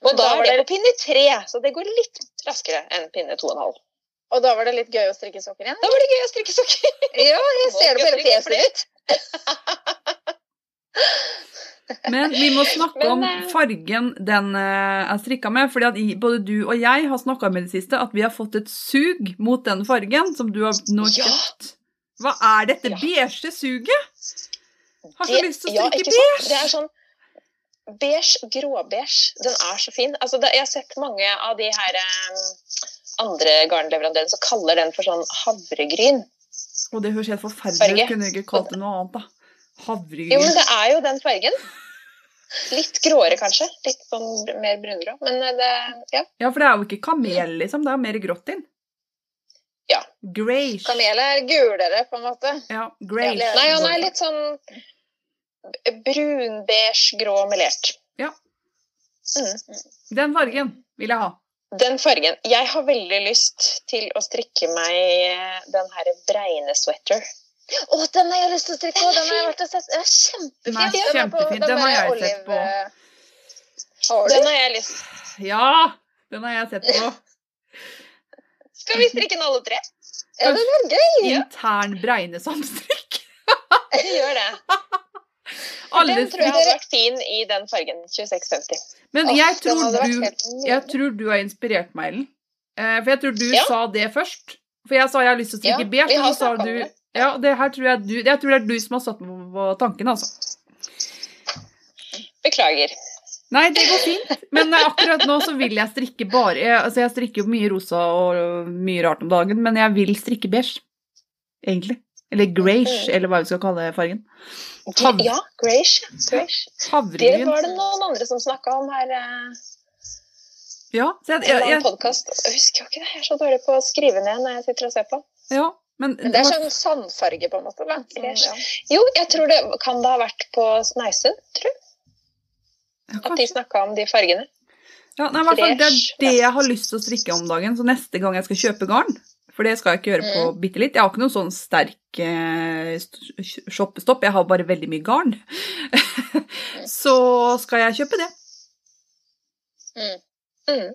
Og da er det det- på pinne tre, så det går litt raskere enn pinne to og en halv. Og da var det litt gøy å strikke sokker igjen? Da var det gøy å strikke sokker. Ja, jeg (laughs) ser det på hele fjeset ditt. (laughs) Men vi må snakke Men, om eh, fargen den eh, er strikka med. fordi at både du og jeg har snakka med det siste at vi har fått et sug mot den fargen som du har nå kjøpt. Hva er dette Ja. beige suget? Har så Det- lyst til å ja, strikke ikke sant? Det er sånn beige, gråbeige. Den er så fin. Altså, det, jeg har sett mange av de her um, andre garnleverandørene som kaller den for sånn havregryn. Og det høres helt forferdelig ut. Kunne ikke kalt det noe annet, da? Jo, men det er jo den fargen. Litt gråere, kanskje. Litt sånn mer brungrå. Men eh, det Ja. Ja, for det er jo ikke kamel, liksom. Det er mer grått inn. Ja. Grayish. Kamel er gulere, på en måte. Ja, grayish. Ja, Nei, han er litt sånn brunbeige, grå melert. Ja. Mm. Den fargen vil jeg ha. Den fargen. Jeg har veldig lyst til å strikke meg eh, den her bregne-sweater. Å, den har jeg lyst til å strikke på! Den har jeg vært og sett. Den er kjempefin. Er er kjempefin. Den har jeg sett på. Har Den har jeg lyst Ja! Den har jeg sett på. (laughs) Skal vi strikke den alle tre? Ja, den er gøy! Intern bregnesamstrikk. (laughs) Gjør det. (laughs) Alle Den tror jeg hadde vært fin i den fargen. 2650. Men Åh, jeg tror, du, jeg tror du har inspirert meg, Ellen. Eh, For jeg tror du Ja. sa det først. For jeg sa jeg har lyst til å strikke Ja, beige, og så sa du det. Ja, det her tror jeg du Jeg tror det er du som har satt meg på tanken, altså. Beklager. Nei, det går fint. Men eh, akkurat nå så vil jeg strikke bare jeg, Altså, jeg strikker jo mye rosa og mye rart om dagen, men jeg vil strikke beige. Egentlig. Eller greige, eller hva vi skal kalle fargen. Hav- Ja, Grace. Havregryn. Det var det noen andre som snakka om her eh, Ja, så jeg, jeg, jeg. Jeg husker jo ikke det. Jeg er så dårlig på å skrive ned når jeg sitter og ser på. ja, men Men det er sånn sandfarge, på en måte. Da. Sånn, ja. Jo, jeg tror det kan det ha vært på Sneisund, tror jeg. Ja, At de snakka om de fargene. Ja, nei, hvert fall, det er det jeg har lyst til å strikke om dagen. Så neste gang jeg skal kjøpe garn, for det skal jeg ikke gjøre på bitte litt Jeg har ikke noen sånn sterk eh, shoppestopp, jeg har bare veldig mye garn. (laughs) så skal jeg kjøpe det. Mm. Mm.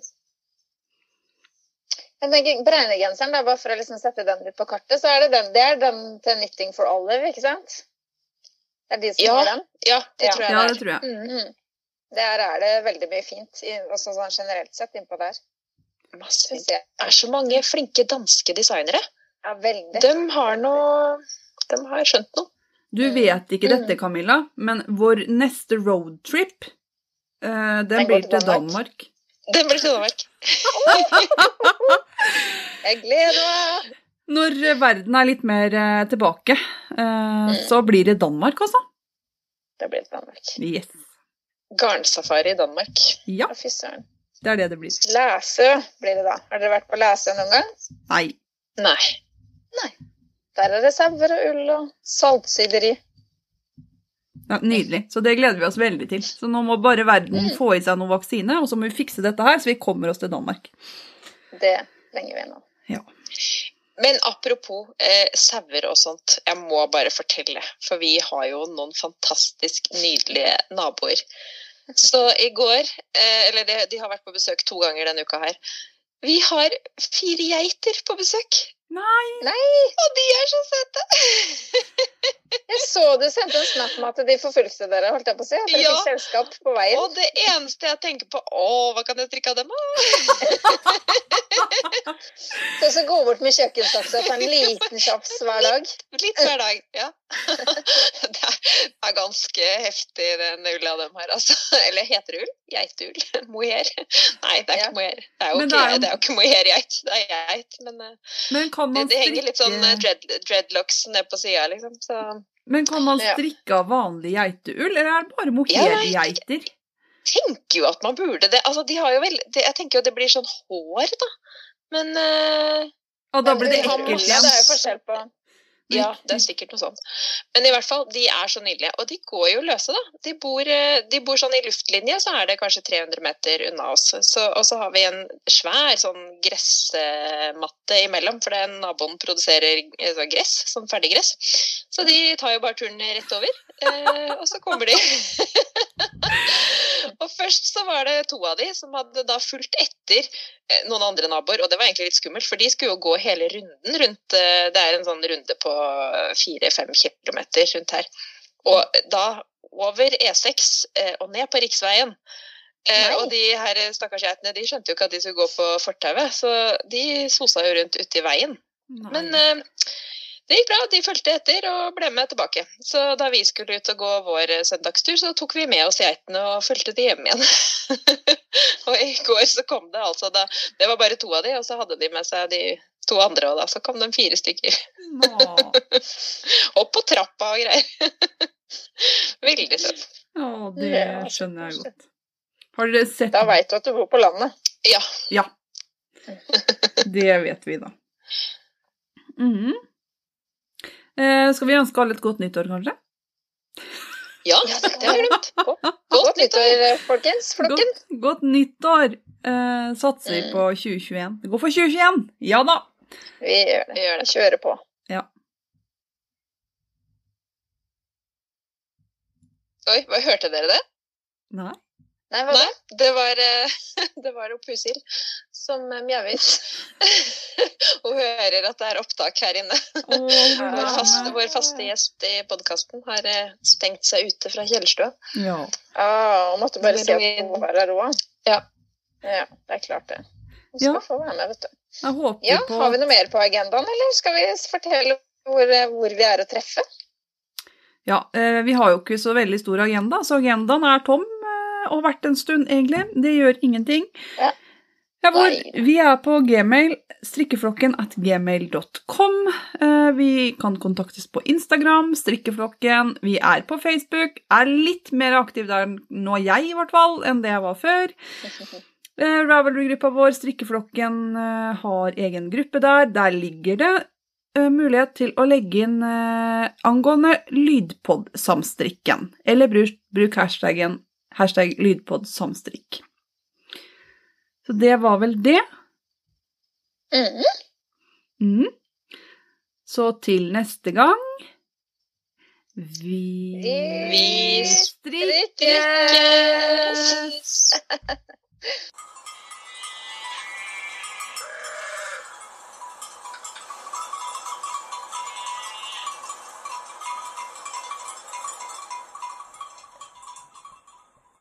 Jeg tenker Bregnegenseren, da, bare for å liksom sette den litt på kartet, så er det den, det er den til Knitting for Olive, ikke sant? Det er de som Ja. har den? Ja, det Ja. tror jeg Ja, det tror jeg. Mm. -hmm. Der er det veldig mye fint, også sånn generelt sett innpå der. Masse fint. Det er så mange flinke danske designere. Ja, veldig. De har noe De har skjønt noe. Du Mm. vet ikke Mm. dette, Camilla, men vår neste roadtrip, eh, den Den blir til Danmark. Danmark. Den ble sona vekk. (laughs) Jeg gleder meg! Når verden er litt mer eh, tilbake, eh, Mm. så blir det Danmark, altså. Det blir Danmark. Yes. Garnsafari i Danmark. Ja, fy søren. det er det det blir. Læsø blir det da. Har dere vært på Læsø noen gang? Nei. Nei. Der er det sauer og ull og saltsyderi. Ja, nydelig. Så det gleder vi oss veldig til. Så nå må bare verden Mm. få i seg noe vaksine, og så må vi fikse dette her, så vi kommer oss til Danmark. Det trenger vi nå. Men apropos eh, sauer og sånt, jeg må bare fortelle. For vi har jo noen fantastisk nydelige naboer. Så i går, eh, eller de, de har vært på besøk to ganger denne uka her. Vi har fire geiter på besøk. Nei! Og de er så søte! (laughs) Jeg så du sendte en snap med at de forfulgte dere, holdt jeg på å si. At dere Ja. fikk selskap på veien. Og det eneste jeg tenker på Å, hva kan jeg strikke av dem, da? (laughs) Så så gå bort med kjøkkensaksa og ta en (laughs) liten kjaps hver dag. Litt hver dag, ja. Det er, ganske heftig, den ulla dem her, altså. Eller heter det ull? Geiteull? (laughs) Mohair? Nei, det er ikke mohair. Det er jo ikke, er jo- ikke mohairgeit. Det er geit. Men eh, Men det, det henger litt sånn eh, dread, dreadlocks ned på sida, liksom. Så men kan man strikke av vanlig geiteull, eller er det bare Jeg mohairgeiter? tenker jo at man burde det. Altså, de har jo vel det, Jeg tenker jo det blir sånn hår, da. Men uh... Og da blir det ekkelt igjen. Det er jo forskjell på Ja, det er sikkert noe sånt. Men i hvert fall, de er så nydelige. Og de går jo løse, da. De bor, eh, de bor sånn i luftlinje, så er det kanskje 300 meter unna oss. Så, og så har vi en svær sånn gressmatte imellom, for er naboen produserer eh, gress, sånn ferdiggress. Så de tar jo bare turen rett over, eh, og så kommer de. (laughs) (laughs) og først så var det to av de som hadde da fulgt etter eh, noen andre naboer, og det var egentlig litt skummelt, for de skulle jo gå hele runden rundt eh, Det er en sånn runde på fire-fem kilometer rundt her. Og da over E6 eh, og ned på riksveien. Nei. og de her stakkars geitene de skjønte jo ikke at de skulle gå på fortauet, så de sosa jo rundt ute i veien. Nei. Men det gikk bra, de fulgte etter og ble med tilbake. Så da vi skulle ut og gå vår eh, søndagstur, så tok vi med oss geitene og fulgte de hjem igjen. (laughs) og i går så kom det altså da Det var bare to av de, og så hadde de med seg de to andre, og da så kom de fire stykker. (laughs) Opp på trappa og greier. (laughs) Veldig søtt. Å, det skjønner jeg godt. Har dere sett Da veit du at du bor på landet. Ja. Ja. Det vet vi, da. Mhm. Eh, skal vi ønske alle et godt nyttår, kanskje? ja, det har jeg glemt. Godt Godt nyttår. folkens. Flokken. Godt, godt nyttår! Eh, satser Mm. på 2021. Det går for 2021! Ja da! Vi gjør det. Vi gjør det. Kjører på. Ja. Oi, hva, hørte dere det? Nei. Nei, hva? Nei, det var, eh, (laughs) det var Pusil som eh, mjauer. (laughs) Hun hører at det er opptak her inne. Å, (laughs) Vår, faste, vår faste gjest i podkasten har eh, stengt seg ute fra kjellerstua. Ja. Ah, og måtte bare si at hun var her òg. Ja. ja. Det er klart, det. Hun skal Ja. få være med, vet du. Ja, på Har vi noe mer på agendaen, eller skal vi fortelle hvor, hvor vi er å treffe? Ja, vi har jo ikke så veldig stor agenda, så agendaen er tom og vært en stund, egentlig. Det gjør ingenting. Ja. Ja, hvor, vi er på gmail, strikkeflokken at gmail.com. Eh, Vi kan kontaktes på Instagram, strikkeflokken. Vi er på Facebook. Er litt mer aktiv der nå, jeg i hvert fall, enn det jeg var før. (laughs) Eh, Ravelry-gruppa vår, Strikkeflokken, eh, har egen gruppe der. Der ligger det mulighet til å legge inn angående lydpod-samstrikken, Eller bruk, bruk hashtaggen hashtag lydpod som strikk. Så det var vel det. Mhm. Mm. Så til neste gang Vi, Vi strikkes! (laughs)